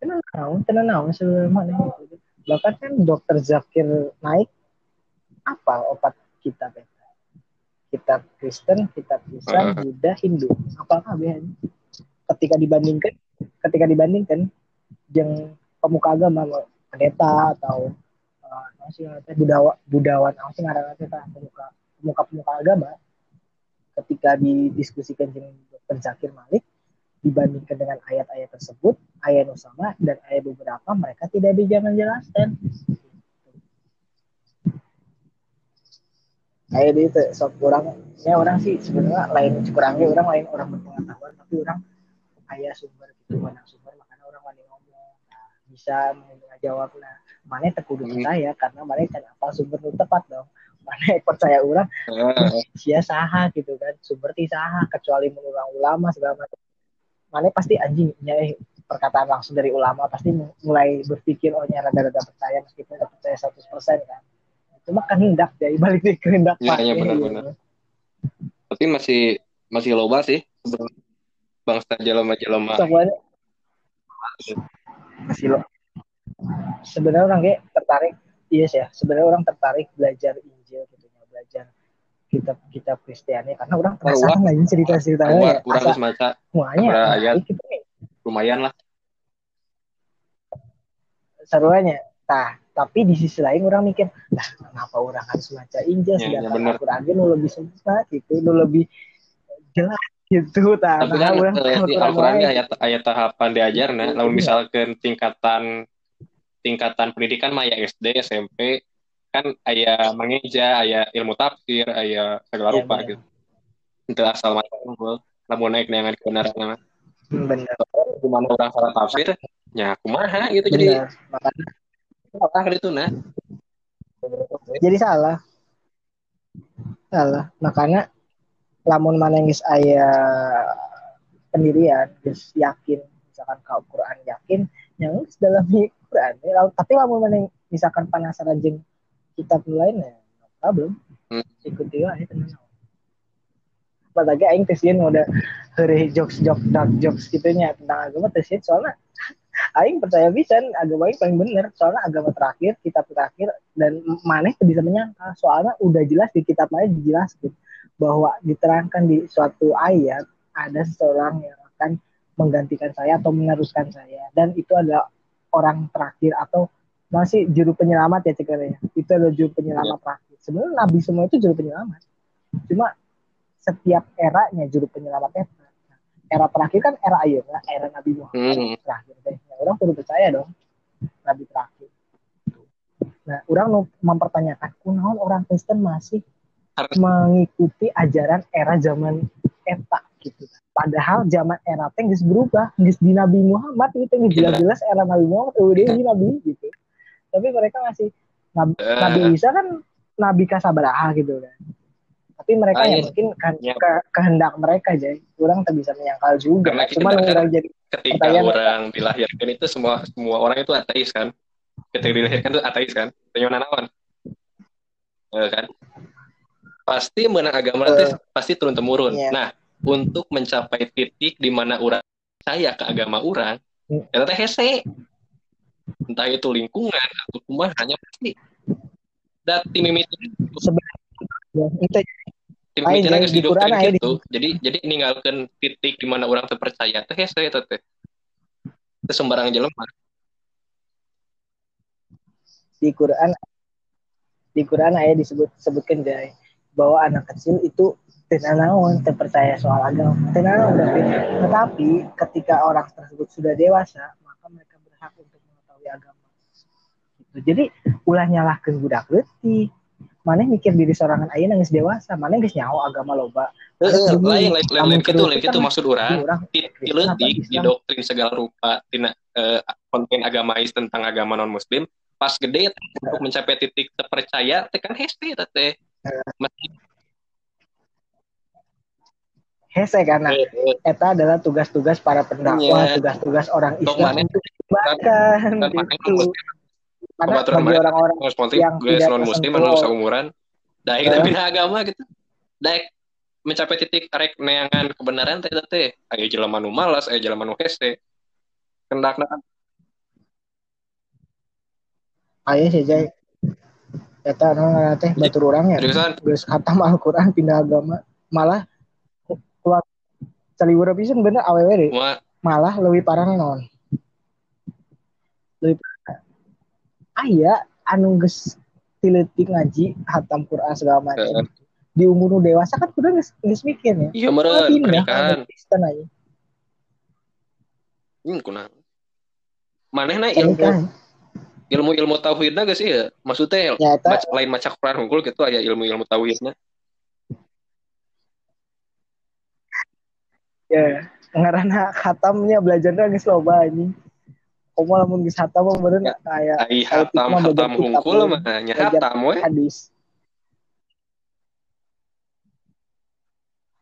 Tenang tenang sebenarnya gitu. Bahkan kan dokter Zakir naik apa obat kita beta kitab Kristen kitab Islam hmm. Buddha Hindu apakah kabeh ketika dibandingkan ketika dibandingkan yang pemuka agama pendeta atau uh, masih budawan budawan masih ngaranna pemuka pemuka pemuka agama ketika didiskusikan dengan Dr. Zakir Malik dibandingkan dengan ayat-ayat tersebut, ayat Nusama dan ayat beberapa mereka tidak bisa menjelaskan. Ayat itu sok kurang, ya orang sih sebenarnya lain kurangnya orang lain orang berpengetahuan, tapi orang ayat sumber gitu, mana sumber makanya orang wani ngomong, nah, bisa menjawab nah mana tekudu hmm. saya karena mana kan apa sumber itu tepat dong. Mana percaya orang sia saha gitu kan sumber ti saha kecuali menurut ulama segala macam mana pasti anjing eh perkataan langsung dari ulama pasti mulai berpikir oh nyara rada percaya meskipun tidak percaya 100% kan. Cuma kehendak dari balik di kehendak ya, ya, benar-benar tapi masih masih loba sih bangsa jelema jelema. Semuanya masih lo sebenarnya orang kayak tertarik. Iya yes, ya sebenarnya orang tertarik belajar Injil gitu ya belajar kitab kitab Kristiani karena orang penasaran lagi cerita ceritanya ya. kurang harus baca semuanya ayat gitu. lumayan lah. Seruannya. Nah tapi di sisi lain orang mikir lah kenapa orang harus baca Injil? Ya, sedangkan ya, Al-Quran lebih sempurna gitu nu lebih jelas gitu. Nah, tapi kan orang, uh, di Al-Quran ayat ayat tahapan diajar nah lalu misalkan tingkatan tingkatan pendidikan mah ya SD SMP kan ayah mengeja ayah ilmu tafsir ayah segala iya, rupa ya, gitu. Itu asal macam gue mau naik dengan kebenaran nama benar. Gimana orang salah tafsir ya kumaha gitu bener. jadi makanya salah itu nah. Jadi salah. Alah, makanya lamun mana geus aya pendirian, geus yakin misalkan kau Quran yakin yang dalam Quran. Tapi lamun mana misalkan penasaran jeung kitab lainnya, no problem. Hmm. Ikuti wae tenang. Apalagi aing teh sieun udah heureuh jokes-jokes dark jokes gitu nya tentang agama teh sieun soalnya aing percaya bisa agama aing paling bener soalnya agama terakhir kitab terakhir dan maneh bisa menyangka soalnya udah jelas di kitab lain dijelaskan bahwa diterangkan di suatu ayat ada seseorang yang akan menggantikan saya atau meneruskan saya dan itu adalah orang terakhir atau masih juru penyelamat ya cekernya itu adalah juru penyelamat terakhir. Sebenarnya nabi semua itu juru penyelamat. Cuma setiap eranya juru penyelamat itu era terakhir kan era ayeuna era Nabi Muhammad Hmm. terakhir teh nah, orang perlu percaya dong Nabi terakhir. Nah orang mempertanyakan kunaon orang Kristen masih Harus- mengikuti ajaran era zaman eta? Gitu padahal zaman era teh geus berubah geus di Nabi Muhammad itu geus Iya. jelas-jelas era Nabi Muhammad udah di Nabi gitu tapi mereka masih Nabi, Eh. Nabi Isa kan Nabi kasabaraha gitu kan. Tapi mereka Ah, ya iya. mungkin kan Iya. ke- kehendak mereka jadi orang tak bisa menyangkal juga. Karena kita cuman orang jadi ketika orang dilahirkan itu semua semua orang itu ateis kan? Ketika dilahirkan itu ateis kan? Tanya nanawan Eh, kan? Pasti menang agama nanti pasti turun temurun Iya. nah untuk mencapai titik di mana orang saya ke agama orang Hmm. ya teh hese entah itu lingkungan atau kumaha hanya pasti. Dan tim mimiti ya, itu tim Lain, mimiti yang geus di Quran didoktrin aya di- gitu jadi jadi ninggalkan titik di mana orang terpercaya. Teh hese eta teh Teu sembarang jelema di Quran di Quran ayat disebut sebutkan jay bahwa anak kecil itu tenanawan terpercaya soal agama. Tenanawan tetapi ketika orang tersebut sudah dewasa maka mereka berhak untuk mengetahui agama. Gitu. jadi ulah nyalahkan budak leutik mana mikir diri sorangan ayeuna geus dewasa mana geus nyaho agama loba. Heeh, Jadi, lain lain lain lamun lain. kita gitu maksud orang di diletik Islam. didoktrin segala rupa tina eh, konten agamais tentang agama non muslim pas gede untuk mencapai titik terpercaya tekan teh Mesti- hese karena eh, eh, eta adalah tugas-tugas para pendakwah, Iya. tugas-tugas orang Islam. untuk kan maneh gitu. Karena Pembaturan bagi orang-orang non muslim yang gue tidak non muslim anu seumuran daek Eh. pindah agama gitu daek mencapai titik rek neangan kebenaran teh teh aya jelema nu malas aya jelema nu hese kendakna Ayo sih Jay. Eta anu teh batur urang ya. seriusan Geus khatam Al-Qur'an pindah agama. Malah keluar caliwura pisan bener awewe deh. Malah lebih parah non. Lebih. Aya anu geus tiletik ngaji hatam Qur'an segala macam. Di umur dewasa kan kudu geus geus mikir ya. iya meureun pernikahan kan Kristen aja. Hmm, kuna. Manehna ilmu Pernikahan. ilmu ilmu tauhidna geus ieu. Maksudnya Ya eta mac- lain maca Quran hungkul gitu aya ilmu ilmu tauhidna. ya ngaranna khatamnya belajarnya geus loba anjing. Komo lamun geus khatam mah bener Ya. kayak Ai hatam hatam hungkul mah nya hatam we. hadis.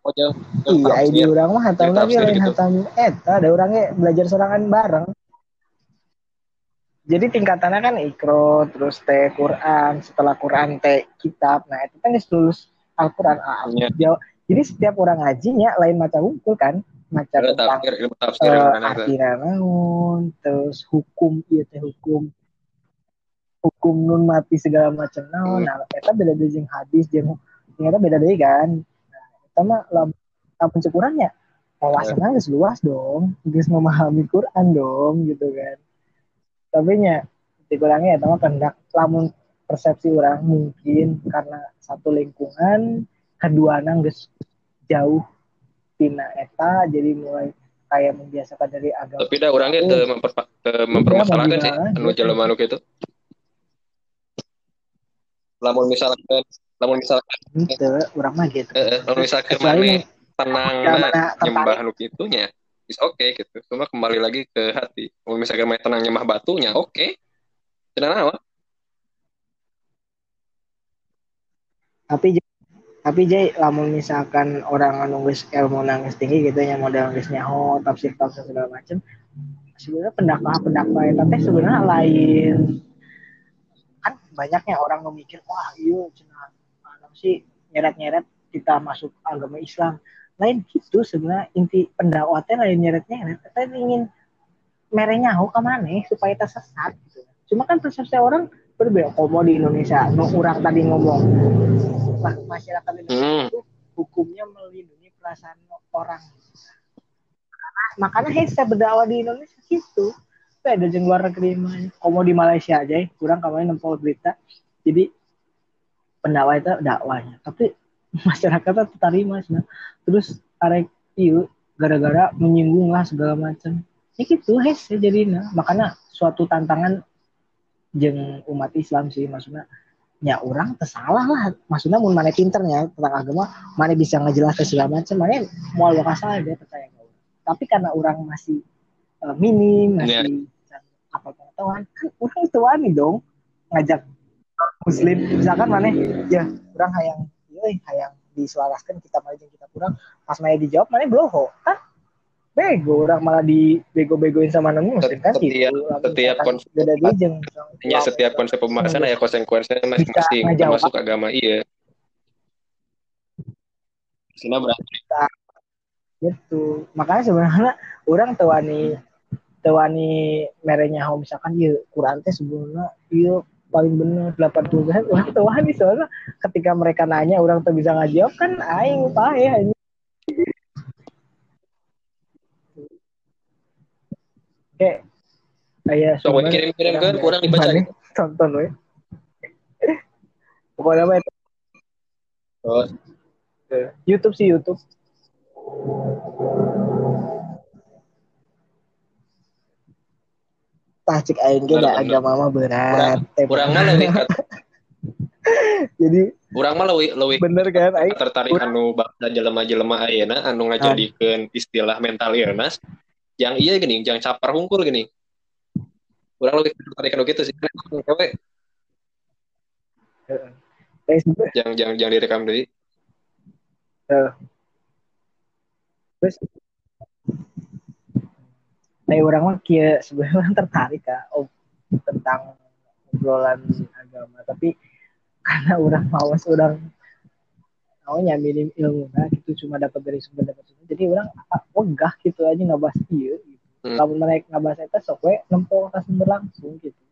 Oh, jauh, jauh Iya, di urang mah hatam lagi lain gitu. hatam eta, ada orangnya belajar sorangan bareng. Jadi tingkatannya kan ikro, terus teh Quran, setelah Quran teh kitab. Nah, itu kan lulus Al-Quran. Ah, jauh- Jadi setiap orang ngajinya lain macam hukum kan, macam tentang tafsir ilmu tafsir eh, naon, terus hukum iya teh hukum hukum nun mati segala macam naon. Nah, eta beda deui jeung hadis jeung ternyata beda deui kan. Nah, eta mah lam lamun cekurannya wawasannya geus luas dong, geus memahami Quran dong gitu kan. Tapi nya dikurangnya eta mah kehendak lamun persepsi orang mungkin karena satu lingkungan kedua geus jauh tina eta jadi mulai kayak membiasakan dari agama Tapi dah orangnya memperpa- teu mempermasalahkan sih gimana anu aja. jelema anu kitu. Lamun misalkan lamun misalkan gitu orang mah gitu eh, lamun misalkan maneh tenang mana nyembah anu kitunya is oke gitu. Cuma kembali lagi ke hati. Mau misalkan main tenang nyembah batunya oke. Tidak naon. tapi tapi Jay lamun misalkan orang nunggu ilmu nangis tinggi gitu yang model nangis nyaho tafsir tafsir segala macam sebenarnya pendakwah pendakwah itu teh sebenarnya lain. Kan banyaknya orang memikir wah iya cina sih nyeret nyeret kita masuk agama Islam. Lain gitu sebenarnya inti pendakwatnya lain nyeret nyeret kita ingin merenya nyaho ke mana supaya tersesat gitu. Cuma kan persepsi orang berbeda komo di Indonesia no orang tadi ngomong. Masyarakat Indonesia hmm. itu hukumnya melindungi perasaan orang. Makanya hei saya berdakwah di Indonesia gitu. Saya ada jeng luar negeri komo di Malaysia aja ya. Kurang kemarin nempel berita. Jadi pendakwah itu dakwanya tapi masyarakatnya terima nah. terus arek itu gara-gara menyinggung lah segala macam. Ya gitu hei jadi nah. Makanya suatu tantangan jeng umat Islam sih maksudnya ya orang tersalah lah. Maksudnya mau mana pinternya tentang agama mana bisa ngejelas ke segala macam mana mau lo kasar dia percaya ke tapi karena orang masih uh, minim masih yeah. apa pengetahuan kan orang itu wani dong ngajak muslim. Misalkan mana ya orang hayang ya hayang disuarakan kita mana kita kurang. Pas mana dijawab mana belum kan bego orang malah di bego-begoin sama muslim kan setiap gitu. setiap konsep ya setiap konsep pembahasan ada konsekuensinya masing-masing termasuk agama iya. Sina berarti gitu. Makanya sebenarnya orang tewani tewani merenya home misalkan iya Quran teh sebelumnya iya paling bener delapan puluh persen orang tewani. Soalnya ketika mereka nanya orang tuh bisa ngajawab kan aing ya ini kayak kayak so kirim kirim kan kurang dibaca tonton we pokoknya apa itu oh. YouTube sih YouTube. Tah cek aing ge da agama mah berat. kurang mah leuwih jadi kurang mah leuwih leuwih bener kan aing? tertarik anu dan jelema-jelema ayeuna anu ngajadikeun istilah mental illness yang iya gini yang capar hungkul gini. Kurang lebih anu gitu sih. Cewek. Jangan jangan jangan direkam deh uh. terus? Nah, orang mah kia sebenarnya tertarik kak oh, tentang obrolan agama. Tapi karena orang mawas orang maunya minim ilmu nah gitu. Cuma dapat dari sumber dapat sumber. Jadi orang wegah gitu aja nggak bahas iya gitu. Hmm. kalau mereka nggak bahas itu sok we nempel ke sumber langsung gitu.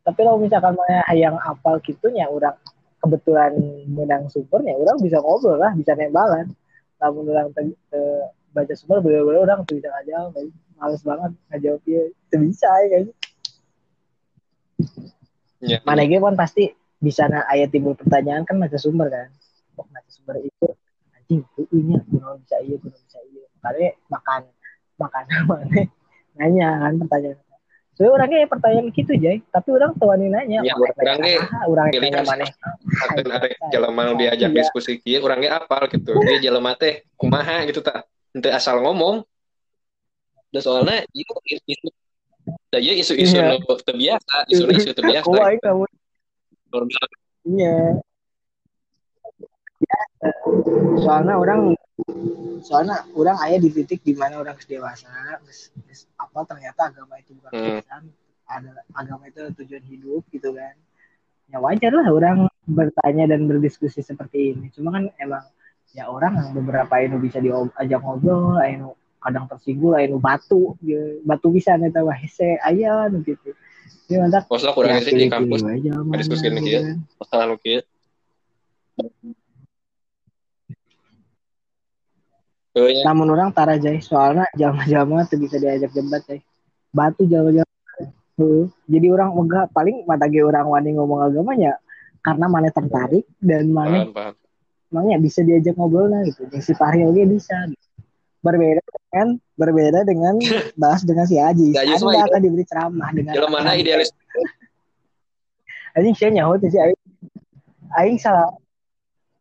Tapi kalau misalkan mana yang apal gitunya orang kebetulan menang sumbernya orang bisa ngobrol lah bisa nembalan namun orang te, te, baca sumber bener-bener orang tuh bisa aja males banget ngajawab dia itu bisa ya kayaknya ya, mana kan pasti bisa na ayat timbul pertanyaan kan macam sumber kan oh macam sumber itu anjing nya kuno bisa iya kuno bisa iya. Karena makan makan mana nanya kan pertanyaan. So orangnya pertanyaan gitu jay. Tapi orang tuanin nanya. Ya, orangnya orang nanya mana. ada ada jalan mau diajak iya. diskusi kia orangnya apal gitu. Dia jalan mate kumaha gitu tak. Nanti asal ngomong. Udah soalnya itu isu dah ya isu-isu yeah. no terbiasa isu isu terbiasa kamu. Iya soalnya orang soalnya orang ayah di titik di mana orang dewasa apa ternyata agama itu bukan hmm. ada agama itu tujuan hidup gitu kan. Ya wajar lah orang bertanya dan berdiskusi seperti ini. Cuma kan emang ya orang yang beberapa ini bisa diajak ngobrol ini kadang tersinggung lain batu gitu. batu bisa nih tahu hese ayah gitu. Ini mantap. Masalah kurang sih di kampus diskusi ini ya. masalah lu kia namun orang tara jay soalnya jama-jama tuh bisa diajak debat jay batu jama-jama jadi orang enggak paling mata ge orang wani ngomong agamanya karena mana tertarik dan mana makanya bisa diajak ngobrol lah gitu yang si Fahri oke bisa gitu berbeda dengan berbeda dengan bahas dengan si Aji. Anda itu. akan diberi ceramah dengan Kalau mana idealis? Aing sih nyaho tuh si Aing. Aing salah.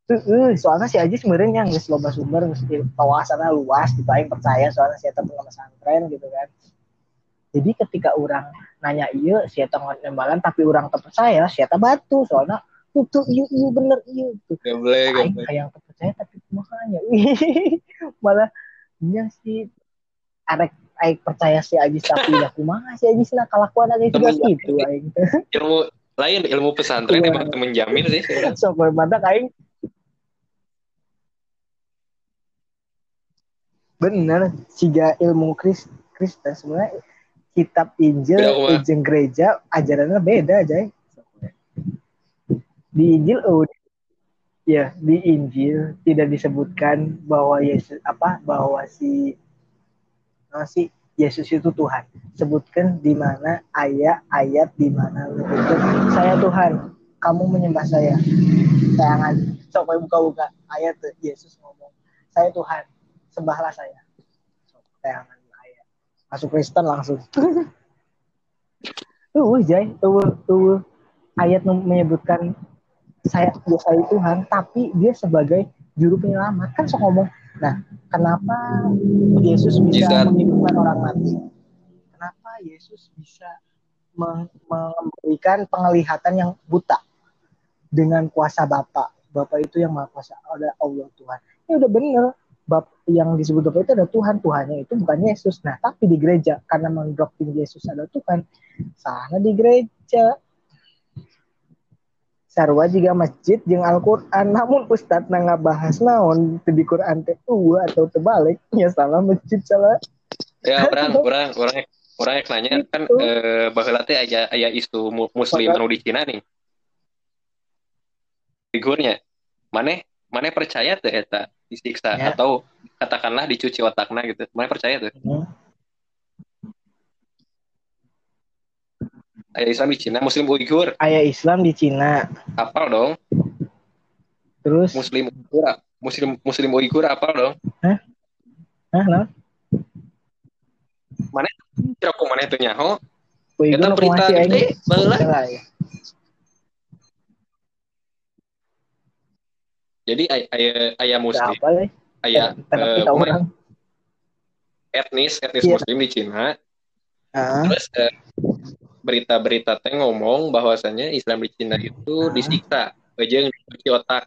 Uh, soalnya si Aji sebenarnya yang nggak loba sumber mesti kawasannya luas gitu Aing percaya soalnya si Eta pesantren gitu kan. Jadi ketika orang nanya iya si Eta nembalan tapi orang terpercaya si Eta batu soalnya itu iya iya bener iya tuh Gak boleh, aing kayak yang percaya tapi makanya. Malah iya sih. Arek aing percaya si Ajis tapi ya kumaha si Ajis nah kelakuan aja juga gitu aing. Ilmu lain ilmu pesantren Iya. emang menjamin sih. sok badak aing bener siga ilmu Kris Kristen sebenarnya kitab Injil Beda? Injil gereja ajarannya beda aja di Injil oh ya di Injil tidak disebutkan bahwa Yesus apa bahwa si apa sih Yesus itu Tuhan. Sebutkan di mana ayat-ayat di mana saya Tuhan kamu menyembah saya. Sayangan coba buka-buka. Ayat Yesus ngomong saya Tuhan sembahlah saya. Sok, sayangan ayat masuk Kristen langsung. Tuh Jay tuh tuh. Ayat menyebutkan saya ya saya Tuhan tapi dia sebagai juru penyelamat. Kan sok ngomong. Nah kenapa Yesus bisa Jizat. menghidupkan orang mati? Kenapa Yesus bisa memberikan penglihatan yang buta dengan kuasa Bapa? Bapa itu yang maha kuasa ada Allah Tuhan. Ini udah bener Bap yang disebut Bapa itu ada Tuhan Tuhannya itu bukan Yesus nah tapi di gereja karena mendoktrine Yesus ada Tuhan sana di gereja sarwa juga masjid jeung Al-Quran namun Ustadz na ngabahas naon di Quran teh tua atau terbalik ya salah masjid salah Ya orang orang orang orang yang nanya kan Gitu. eh, bahwa teh aya aya isu mu- muslim anu di Cina nih. Figurnya. Maneh maneh percaya tuh eta disiksa Ya. atau katakanlah dicuci otakna gitu. Maneh percaya tuh. Aya Islam di Cina, muslim Uighur, ayah Islam di Cina apal dong. terus Muslim Uighur, muslim muslim Uighur apal dong. Hah, nah, Kira aku maneh teu nyaho. Uighur sih aing? gede, baheula. Salah, ya. Jadi aya aya, aya Udah muslim, apa ya? aya Tapi eh, kita kumaha, orang. etnis etnis Iya. muslim di Cina Ah, Terus eh, berita-berita teh ngomong bahwasannya Islam di Cina itu Ah. disiksa, aja cuci otak.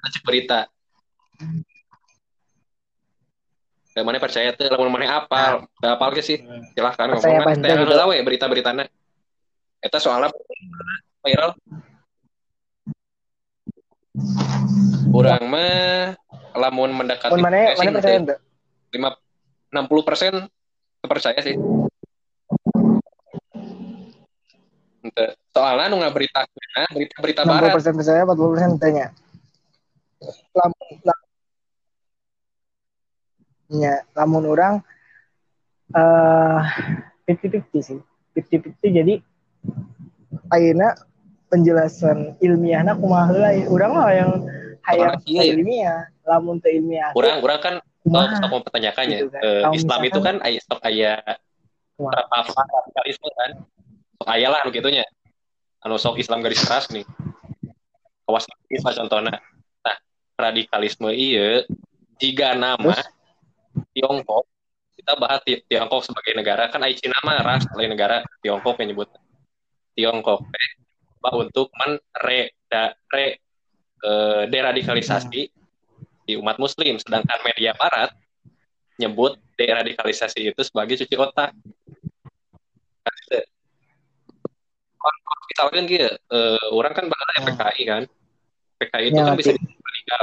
Cek berita. Kayak mana percaya tuh, lamun mana apal, nah. apal ke sih, silahkan Percaya ngomong. Teh berita-beritana. Eta soalnya viral. Urang mah lamun mendekati Mun mana sih, mana percaya lima enam puluh persen percaya sih Ente. soalnya nu ngaberita berita berita barat 60% percaya, 40% tanya. Lamun, lamun, ya, lamun orang eh 50-50 sih. 50-50 jadi ayeuna penjelasan ilmiahna kumaha heula ya. urang mah yang hayang Orang iya ya. ilmiah, lamun teu ilmiah. orang orang kan kumaha sok mau pertanyakannya Gitu kan. Kalau Islam itu kan aya sok aya berapa apa radikalisme kan sok aya lah nu gitunya anu sok Islam garis keras nih kawas lah contohnya nah radikalisme iya jika nama Terus? Tiongkok kita bahas Ti- Tiongkok sebagai negara kan ai Cina mah ras lain negara Tiongkok yang nyebut Tiongkok bah untuk menre da, re, eh, deradikalisasi di umat muslim. Sedangkan media barat nyebut deradikalisasi itu sebagai cuci otak. Kan gitu. Orang kan bakal Hmm. PKI kan. PKI itu Ya, kan bisa radikal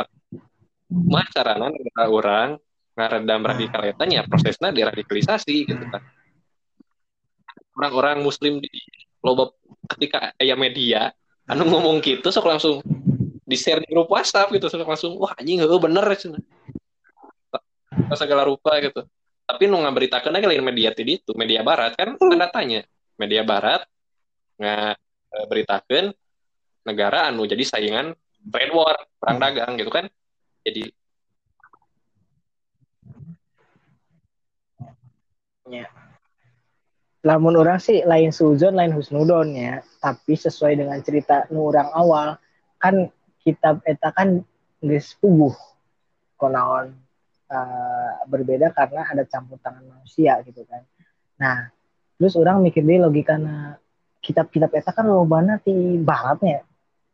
mah carana negara orang ngaredam radikal eta nya prosesnya deradikalisasi gitu kan. Orang-orang muslim di loba ketika aya media anu ngomong gitu sok langsung di share di grup WhatsApp gitu. Sok langsung wah anjing heuh bener cenah segala rupa gitu. Tapi nu ngaberitakeun lagi lain media ti ditu media barat. Kan tanda tanya media barat ngaberitakeun negara anu jadi saingan trade war perang dagang gitu kan. Jadi lamun orang sih lain suzon lain husnudon ya. Tapi sesuai dengan cerita nu orang awal kan kitab eta kan geus puguh konaon eh, berbeda karena ada campur tangan manusia gitu kan. Nah terus orang mikir deh logikana kitab-kitab eta kan lobana di baratnya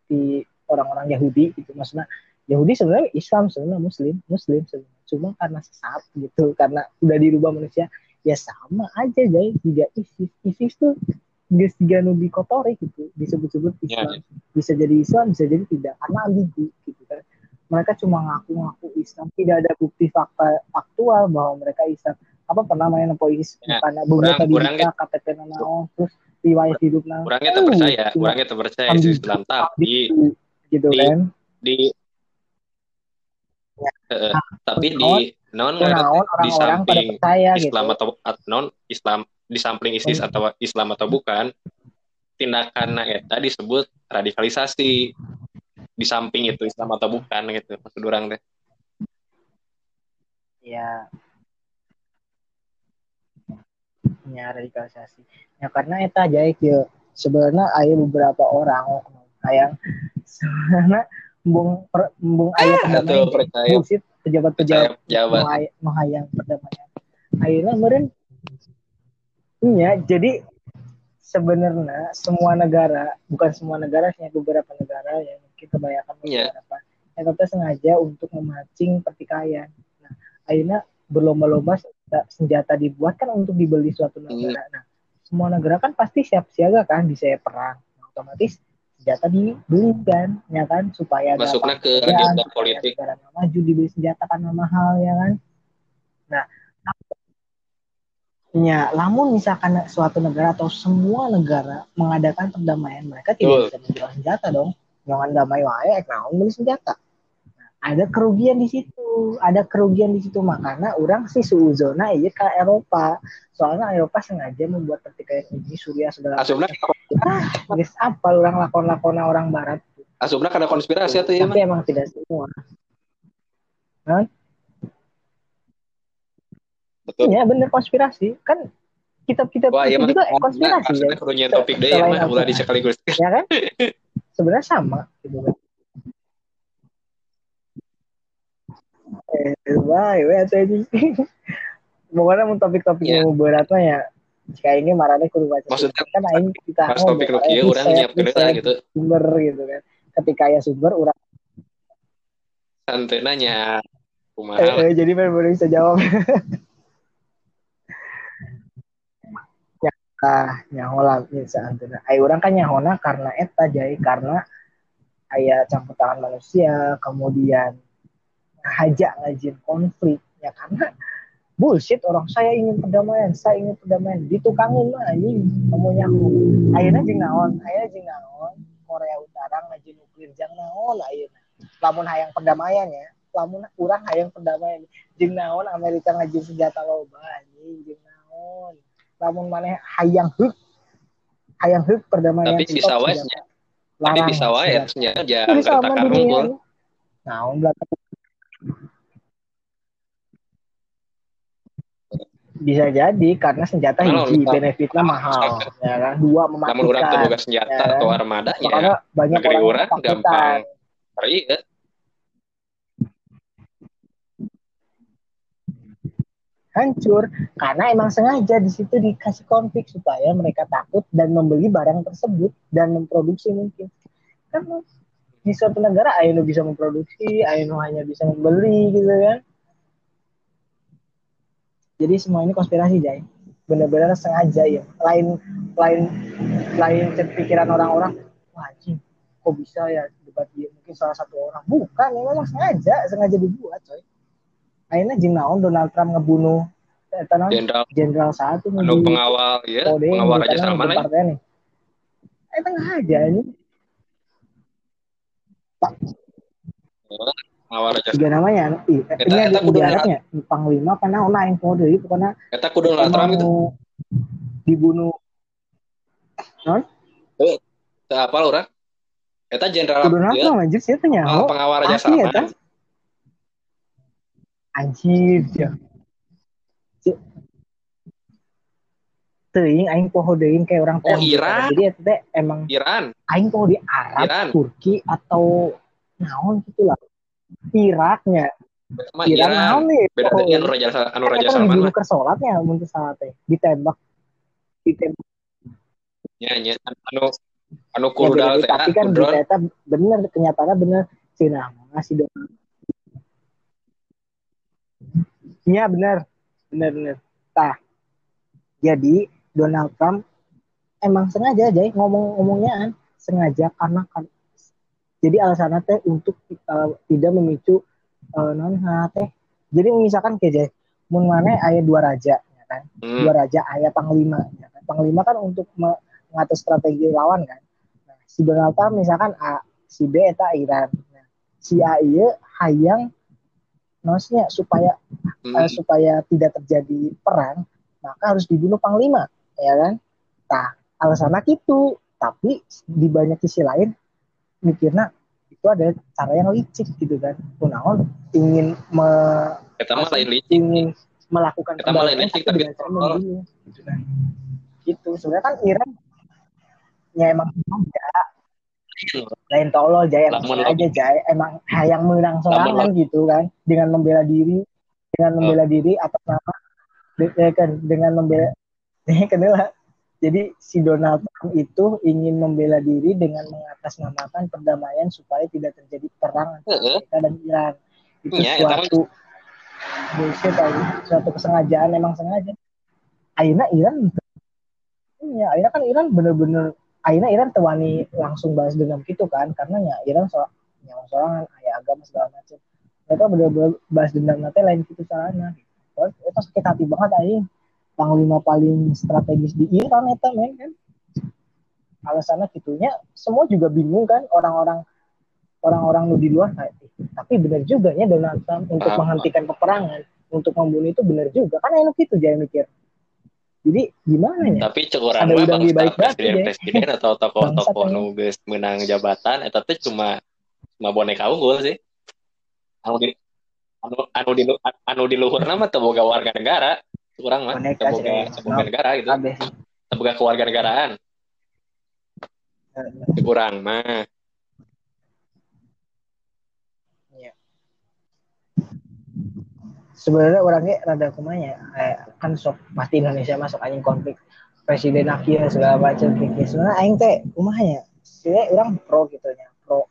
di orang-orang Yahudi gitu. Maksudnya Yahudi sebenarnya Islam sebenarnya Muslim Muslim sebenarnya. Cuma karena sesat gitu karena udah dirubah manusia ya sama aja jadi juga ISIS. ISIS tuh gak tiga nubi kotori gitu disebut-sebut Ya, Islam. bisa jadi Islam bisa jadi tidak. Karena ambigu gitu kan. Mereka cuma ngaku-ngaku Islam. Tidak ada bukti fakta faktual bahwa mereka Islam. Apa pernah main polis Ya, karena beberapa kurang- di KTP naon terus riwayat hidup naon Orangnya tak percaya, cuma orangnya tak percaya ambigu, Islam. Tapi gitu di- kan. di Eh, Nah, tapi di non naon di pada samping percaya gitu. Islam atau at- non Islam di samping ISIS Hmm. atau Islam atau bukan tindakan eta disebut radikalisasi. Di samping itu Islam atau bukan gitu maksud orang teh. Ya. Ya radikalisasi. Ya karena eta aja ya sebenarnya ada beberapa orang yang sebenarnya embung per, embung aya atau perdamaian percaya. bullshit pejabat-pejabat menghay- menghayang perdamaian. Akhirnya meren iya jadi sebenarnya semua negara bukan semua negara sih beberapa negara yang mungkin kebanyakan Iya. beberapa yang tetap sengaja untuk memancing pertikaian. Nah akhirnya berlomba-lomba senjata, senjata dibuat kan untuk dibeli suatu negara. Nah semua negara kan pasti siap siaga kan bisa perang. Nah, otomatis senjata dibeli kan ya kan? Supaya masuknya ke agenda supaya politik. negara maju dibeli senjata karena mahal ya kan? Nah ya lamun misalkan suatu negara atau semua negara mengadakan perdamaian mereka tidak bisa menjual senjata dong. Jangan damai wae ek naon beli senjata ada kerugian di situ. Ada kerugian di situ. Makanya orang sih suuzona iya ke Eropa. Soalnya Eropa sengaja membuat pertikaian ini Suriah segala asumna ah, guys apa orang lakon-lakon orang Barat? Asumna karena konspirasi atau ya tapi emang tidak semua. Betul. Iya bener konspirasi. Kan kitab-kitab wah iya itu mah juga konspirasi ya, maksudnya kudu nyian topik deh ya ulah ya kan? Sebenarnya sama gitu kan eh wah ya tadi pokoknya mau topik-topik Iya. yang berat mah ya? Jika ini marahnya kudu baca Maksudnya, kan aing kita pas topik lu kieu urang nyiapkeun lah gitu. sumber gitu kan. Ketika ya sumber urang santai nanya. Eh, kumaha eh, jadi baru bisa jawab. Ya ah nyahola bisa antena ay orang kan nyahona karena eta jadi karena aya campur tangan manusia. Kemudian haja ngajin konflik ya karena bullshit orang. Saya ingin perdamaian saya ingin perdamaian. Ditukangin mah anjing. Kamu nyaho ayeuna jeung naon? Ayeuna jeung naon? Korea Utara ngajin nuklir jang naon ayeuna lamun hayang perdamaian ya. Lamun urang hayang perdamaian. Jeung naon Amerika ngajin senjata loba anjing? Jeung naon? Lamun maneh hayang heuk. Hayang heuk perdamaian Tapi bisa wae tapi bisa wae Itu jangan takar ini. naon belakang bisa jadi karena senjata Nah, hiji benefitnya mahal ya kan? Dua namun orang mematikan terboga senjata Ya. atau armadanya makanya banyak negeri orang orang gampang iya hancur karena emang sengaja di situ dikasih konflik supaya mereka takut dan membeli barang tersebut dan memproduksi mungkin. Kan di suatu negara Aino bisa memproduksi Aino hanya bisa membeli gitu kan jadi semua ini konspirasi Jay benar-benar sengaja ya. Lain lain lain pikiran orang-orang wah anjing kok bisa ya debat dia? Mungkin salah satu orang. Bukan ya memang sengaja sengaja dibuat coy. Akhirnya jeung naon Donald Trump ngebunuh naon jenderal. Jenderal satu anu pengawal ya Kode pengawal Raja Salman ya. nih. Eh tengah aja ini. Pengawal Raja Tiga eh, Eta- ini eta ada kudu di Arabnya. Panglima apa nah naik kode itu pokoknya Eta ku Donald Trump gitu dibunuh Teu apa orang Eta jenderal Kudu ieu, Trump anjir sih tanya. oh, pengawal ya, Salman Tah? Anjir ya. Teuing aing poho deui kayak orang Oh. Iran. Jadi eta emang Iran aing poho di Arab, Iran. Turki atau naon gitu lah. Iraknya. Eta mah Iran Iran naon nih? beda poho dengan deui. anu Raja anu Kan Raja Salman mah ke sholatnya mun teu salah teh ditembak ditembak Ya, ya. Anu anu Ya, beda-beda. teh tapi kan berita eta bener kenyataannya bener si nama si Donald Iya bener bener bener tah jadi Donald Trump emang sengaja aja ngomong-ngomongnya sengaja karena kan jadi alasannya teh untuk eh, tidak memicu eh, non teh jadi misalkan kayak mun mana ayat dua raja ya kan Hmm. dua raja ayat panglima ya kan? panglima kan untuk me- mengatur strategi lawan kan nah, si Donald Trump misalkan A si B eta Iran nah, si A ieu hayang maksudnya supaya Hmm. eh, supaya tidak terjadi perang maka harus dibunuh panglima ya kan nah alasannya gitu tapi di banyak sisi lain mikirnya itu ada cara yang licik gitu kan. Kunaon ingin me, Eta mah lain licik. ingin melakukan Kita malah licik, tapi dengan cara membunuh. Gitu. Kan gitu sebenarnya kan Iran ya emang sengaja lain tolol jaya Lamun- sengaja jaya emang hayang menang serangan gitu kan. Dengan membela diri dengan Oh. membela diri atas nama eh, kan, dengan membela kenal jadi si Donald Trump itu ingin membela diri dengan mengatasnamakan perdamaian supaya tidak terjadi perang antara. Amerika dan Iran. Itu mah- suatu bullshit aja. suatu kesengajaan emang sengaja. Aina Iran ya Aina kan Iran bener-bener Aina Iran tewani langsung balas dendam gitu kan karena ya Iran so nyawa sorangan ayah agama segala macam. Mereka bener-bener balas dendam nanti lain gitu caranya. Itu sakit hati banget aing panglima paling strategis di Iran eta men kan? Alasannya gitunya semua juga bingung kan? Orang-orang orang-orang di luar kayak "Ih, tapi benar juga ya Donald Trump untuk Ah. menghentikan peperangan untuk membunuh itu benar juga. Kan enak gitu jangan mikir. Jadi gimana ya? Tapi cek urang Ada mah udang di bangsa balik batu, presiden-presiden atau tokoh-tokoh Bangsat, nu geus menang jabatan eta teh cuma cuma boneka unggul sih. Anu di anu anu di anu di luhurna mah teu boga warga negara. Urang mah sih. teu boga negara gitu. kabeh sih Teu boga kewarganegaraan. Eh, Cek urang mah. sebenarnya orangnya rada kumanya kayak kan sok pasti Indonesia masuk anjing konflik presiden akhir segala macam kayak sebenarnya aing teh kumanya sebenarnya orang pro gitu ya pro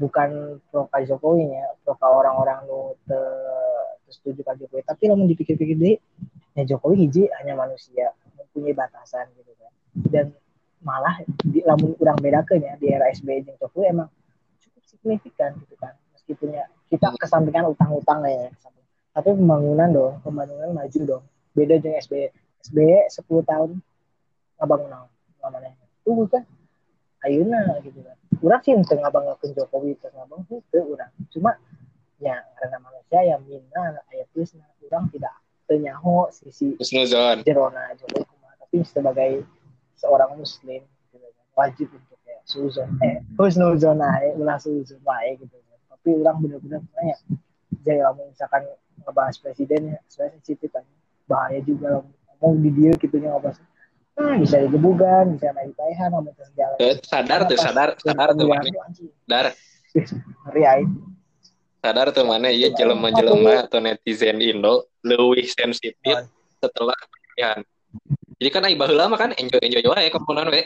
bukan pro Pak Jokowi ya pro ka orang-orang nu te, setuju Pak Jokowi tapi lamun dipikir-pikir deh ya Jokowi hiji hanya manusia mempunyai batasan gitu kan. Dan malah di lamun kurang bedakeun ya di era SBY jeung Jokowi emang cukup signifikan gitu kan. Meskipun ya kita kesampingan utang-utang ya. Tapi pembangunan dong pembangunan maju dong. Beda dengan SBY SBY 10 tahun ngabangun naon namanya. Itu kan ayeuna gitu kan. Urang sih teu ngabanggakeun Jokowi teu ngabang teu urang. Cuma ya karena manusia yang mina aya geusna urang tidak nyaho sisi Husnuzon. jerona Jokowi tapi sebagai seorang muslim gitu kan, wajib untuk ya suzon eh husnuzon ae ulah suzon wae gitu kan. tapi orang bener-bener nanya jadi kalau misalkan ngebahas presiden ya saya sensitif kan bahaya juga lah. Ngomong di dia gitu nya ngebahas hmm, bisa digebukan bisa naik paehan ngomong terus jalan. Eh, sadar tuh sadar sadar tuh sadar ngeri aing sadar tuh mana? Ya jelema-jelema atau netizen Indo lebih sensitif setelah pemilihan. Jadi kan ai baheula mah kan enjoy enjoy wae kemudian we.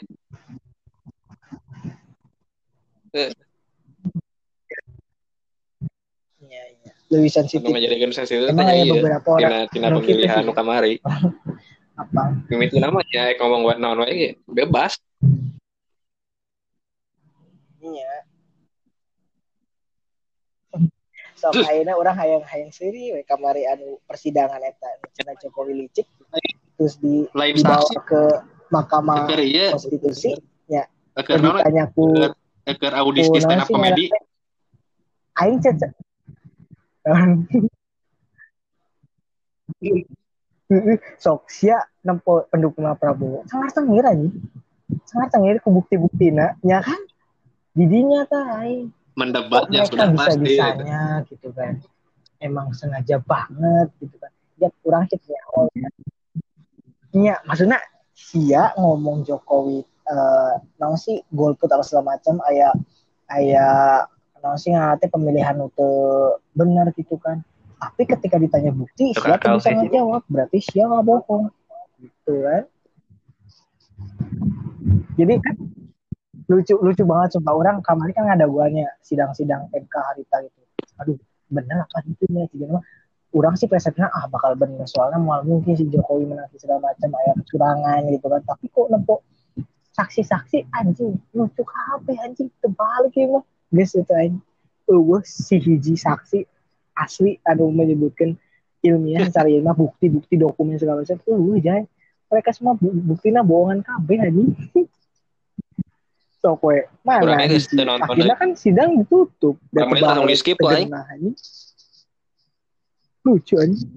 Iya iya. Lebih anu sensitif ngajadikeun sensitif emang teh iya. beberapa tina tina anu pemilihan nu kamari apa? Mimiti nama ya ngomong buat naon wae bebas. Iya. So ayeuna orang hayang hayang siri we kamari anu persidangan eta cenah Jokowi licik. Terus di lain dibawa saksi. ke Mahkamah keur ieu Konstitusi keur naon? ditanya ku keur audisi ku stand up comedy aing cecek sok sia nempo pendukung Prabowo. Sangat tengir aja sangat tengir ke bukti-buktina ya kan? Didinya tah aing mendebat kok yang mereka sudah bisa pasti bisanya gitu kan? Emang sengaja banget gitu kan? Ya kurang sih ya oh ya Iya, maksudnya sia ngomong Jokowi eh naon sih golput apa segala macam aya aya naon sih ngate pemilihan itu benar gitu kan? Tapi ketika ditanya bukti sia tuh bisa ngejawab berarti sia nggak bohong. Gitu kan? Jadi kan lucu lucu banget sumpah. Orang kemarin kan ada guanya sidang-sidang MK harita gitu. Aduh bener apa itu nih jadi orang sih persepsinya ah bakal bener. Soalnya mungkin si Jokowi menang segala macam ayat kecurangan gitu kan. Tapi kok nempok saksi-saksi anjing lucu apa anjing terbalik ya mah guys itu anjing. Uh, si hiji saksi asli anu menyebutkan ilmiah cari ilmiah bukti-bukti dokumen segala macam. Uh jay. Mereka semua bu buktinya bohongan kabeh anjing so kue mana Kurang nonton akhirnya kan sidang ditutup Kurang menit langsung di skip, tegenah, anjing. lucu anjing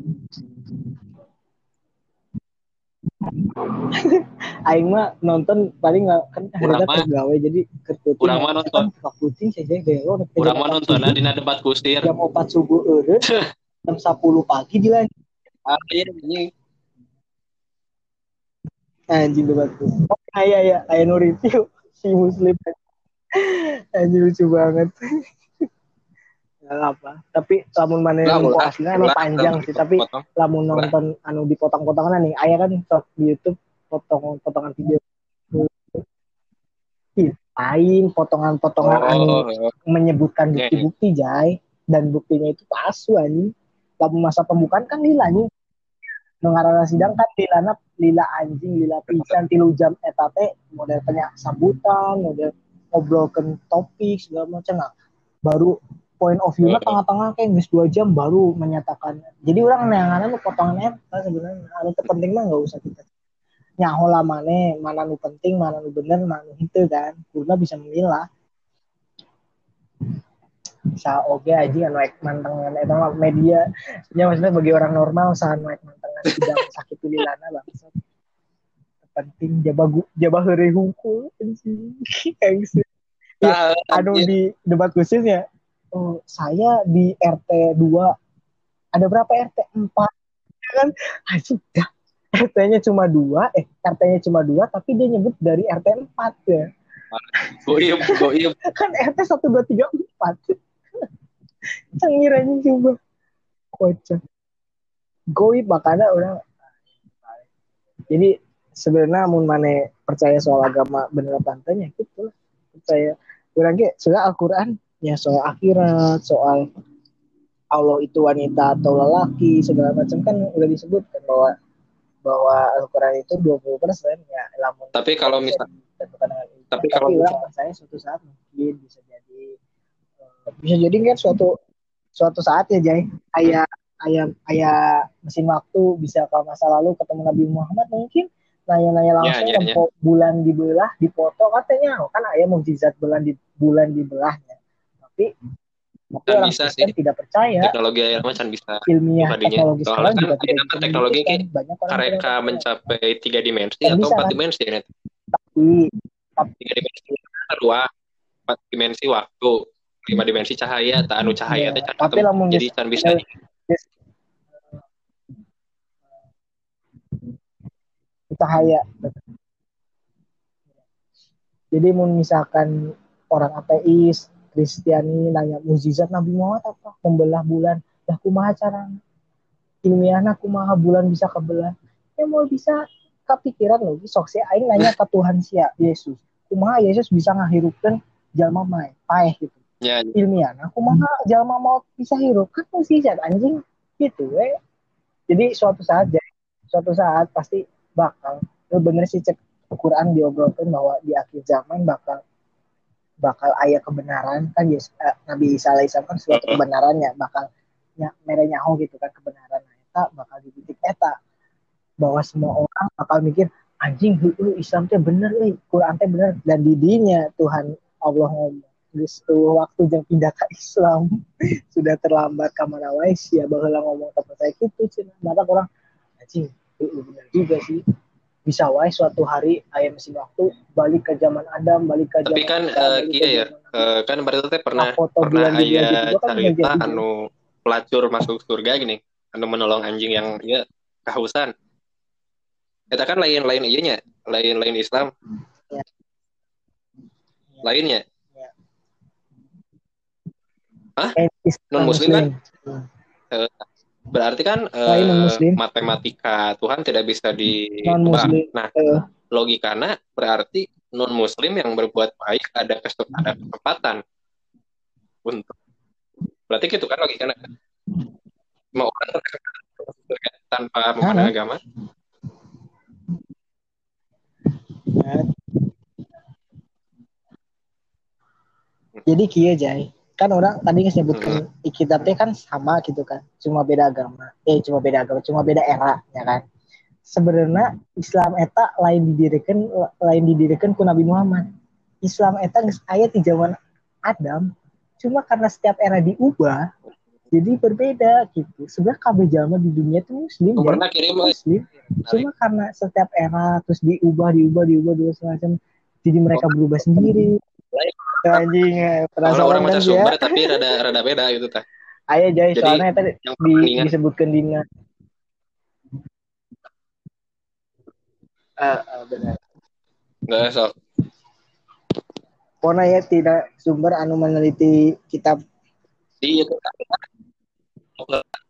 Aing mah nonton paling nggak kan mah- gawe jadi kertutin. Urang mah nonton. Kan kucing saja gelo. Urang mah nontonnya dina debat kusir. jam 4 subuh eureun jam 10 pagi dilanjut Ah, iya, anjing. anjing debat kusir. Oh, iya iya, nu review si muslim. Anjing lucu banget. Gak apa. Tapi lamun mana yang ulah, aslinya emang panjang sih, tapi lamun nonton anu dipotong-potongan nih, aya kan di YouTube potong potongan video. Lain potongan-potongan anu Oh, menyebutkan Iya, bukti-bukti jay dan buktinya itu palsu anjing. Lalu masa pembukaan kan lila nih. Mengarana sidang kan lilana lila anjing, lila pisan tilu jam eta teh model penyak sambutan, model ngobrolkan topik segala macam nah. Baru point of view Heeh. tengah-tengah kayak geus dua jam baru menyatakan. Jadi orang neangan nu potongan eta sebenarnya anu terpenting mah nggak usah kita nyaho lah mana mana nu penting mana nu bener mana nu henteu kan kurna bisa memilah bisa oke okay aja naik mantengan itu eh, mah media. Ya maksudnya bagi orang normal sah naik mantengan tidak sakit lilana bangsat. Penting jaba gu, jabah heureuy hungkul engsi ya, anu di debat khususnya oh, saya di RT 2 ada berapa RT 4 ya kan? Aja dah. RT-nya cuma dua, eh RT-nya cuma dua, tapi dia nyebut dari RT 4 ya. Goib, goib. kan RT 1, 2, 3, 4. Cangirannya juga. Kocak. Goib makanya orang. Jadi sebenarnya mun mana percaya soal agama bener apa gitu lah. Percaya. Orang ke soal Al-Quran. Ya soal akhirat. Soal Allah itu wanita atau lelaki. Segala macam kan udah disebutkan bahwa bahwa Al-Quran itu 20 persen ya lamun tapi kalau misal tapi, kalau orang saya suatu saat mungkin bisa jadi bisa jadi kan suatu suatu saat ya Jay ayah ayah ayah mesin waktu bisa ke masa lalu ketemu Nabi Muhammad mungkin nanya-nanya langsung Ya, ya, ya. bulan dibelah dipoto katanya kan ayah mukjizat bulan di bulan dibelahnya tapi tapi Kan orang bisa Kristen sih. tidak percaya Teknologi air macan bisa ilmiah tadinya. teknologi sekarang kan juga ini tidak teknologi kayak banyak orang mereka mencapai tiga dimensi Kan atau empat kan? dimensi ya tapi tiga dimensi ruang empat dimensi waktu lima dimensi cahaya tak anu cahaya Ya, teh tapi lamun jadi can bisa cahaya. Jadi mau misalkan orang ateis, Kristiani nanya mukjizat Nabi Muhammad apa? Membelah bulan. Lah kumaha cara ilmiahna kumaha bulan bisa kebelah? Ya mau bisa kepikiran loh. Sok sih aing nanya ke Tuhan sia Yesus. Kumaha Yesus bisa ngahirupkeun jalma mae, paeh gitu. Ya ilmiahna kumaha jalma mau bisa hirup kan mukjizat anjing gitu we. Jadi suatu saat jadi suatu saat pasti bakal bener sih cek Al-Quran diobrolkan bahwa di akhir zaman bakal bakal ayah kebenaran. Kan Yes, eh, Nabi Isa alaihissalam kan suatu Heeh. kebenarannya bakal ya nyaho gitu kan kebenaran nah, eta bakal di titik eta. Bahwa semua orang bakal mikir anjing heueuh Islam teh bener euy Quran teh bener. Dan di dinya Tuhan Allah ngomong Geus teu waktu jeung pindah ke Islam sudah terlambat ka mana wae sia baheula ngomong tepat saya gitu cenah maka orang anjing bener juga sih. Bisa wae suatu hari aya mesin waktu balik ke zaman Adam balik ke Tapi zaman kan, eh, balik ke iya ya, Eh, kan berarti teh pernah Nah, foto pernah bulan di bulan aya itu kan cerita menjadi- anu pelacur masuk surga gini anu menolong anjing yang ya kehausan. Eta kan lain lain iya nya lain lain Islam. Ya. lainnya Eh, Islam Non-Muslim kan? Hmm. berarti kan eh, non-Muslim. matematika Tuhan tidak bisa ditebak Non-Muslim. nah Eh. logikana berarti non muslim yang berbuat baik ada kesempatan untuk berarti gitu kan logikanya mau orang tanpa memandang Hah? agama. Jadi kia Jai, kan orang tadi nyebutkan kita teh kan sama gitu kan, cuma beda agama, eh cuma beda agama, cuma beda era ya kan. Sebenarnya Islam eta lain didirikan lain didirikan ku Nabi Muhammad. Islam eta geus aya di zaman Adam, cuma karena setiap era diubah jadi berbeda gitu. Sebenarnya kabeh jalma di dunia itu muslim pernah kirim Mas. muslim cuma karena setiap era terus diubah diubah diubah diubah semacam jadi mereka berubah sendiri anjing eh, Kalau orang penasaran macam kan sumber ya tapi rada rada beda gitu tah ayo Jadi, soalnya tadi yang di, disebutkan dina. Ah, ah, benar. Nggak sok Pokoknya ya tidak sumber anu meneliti kitab. Iya tuh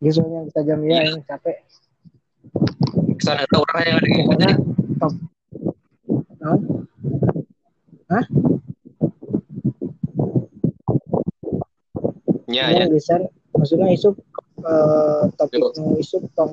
gitu soalnya bisa jam ya ini capek. Ke sana ada orang yang ada yang pokoknya top Naon? Hah? Ya, ya bisa maksudnya isuk eh, topik nu isuk tong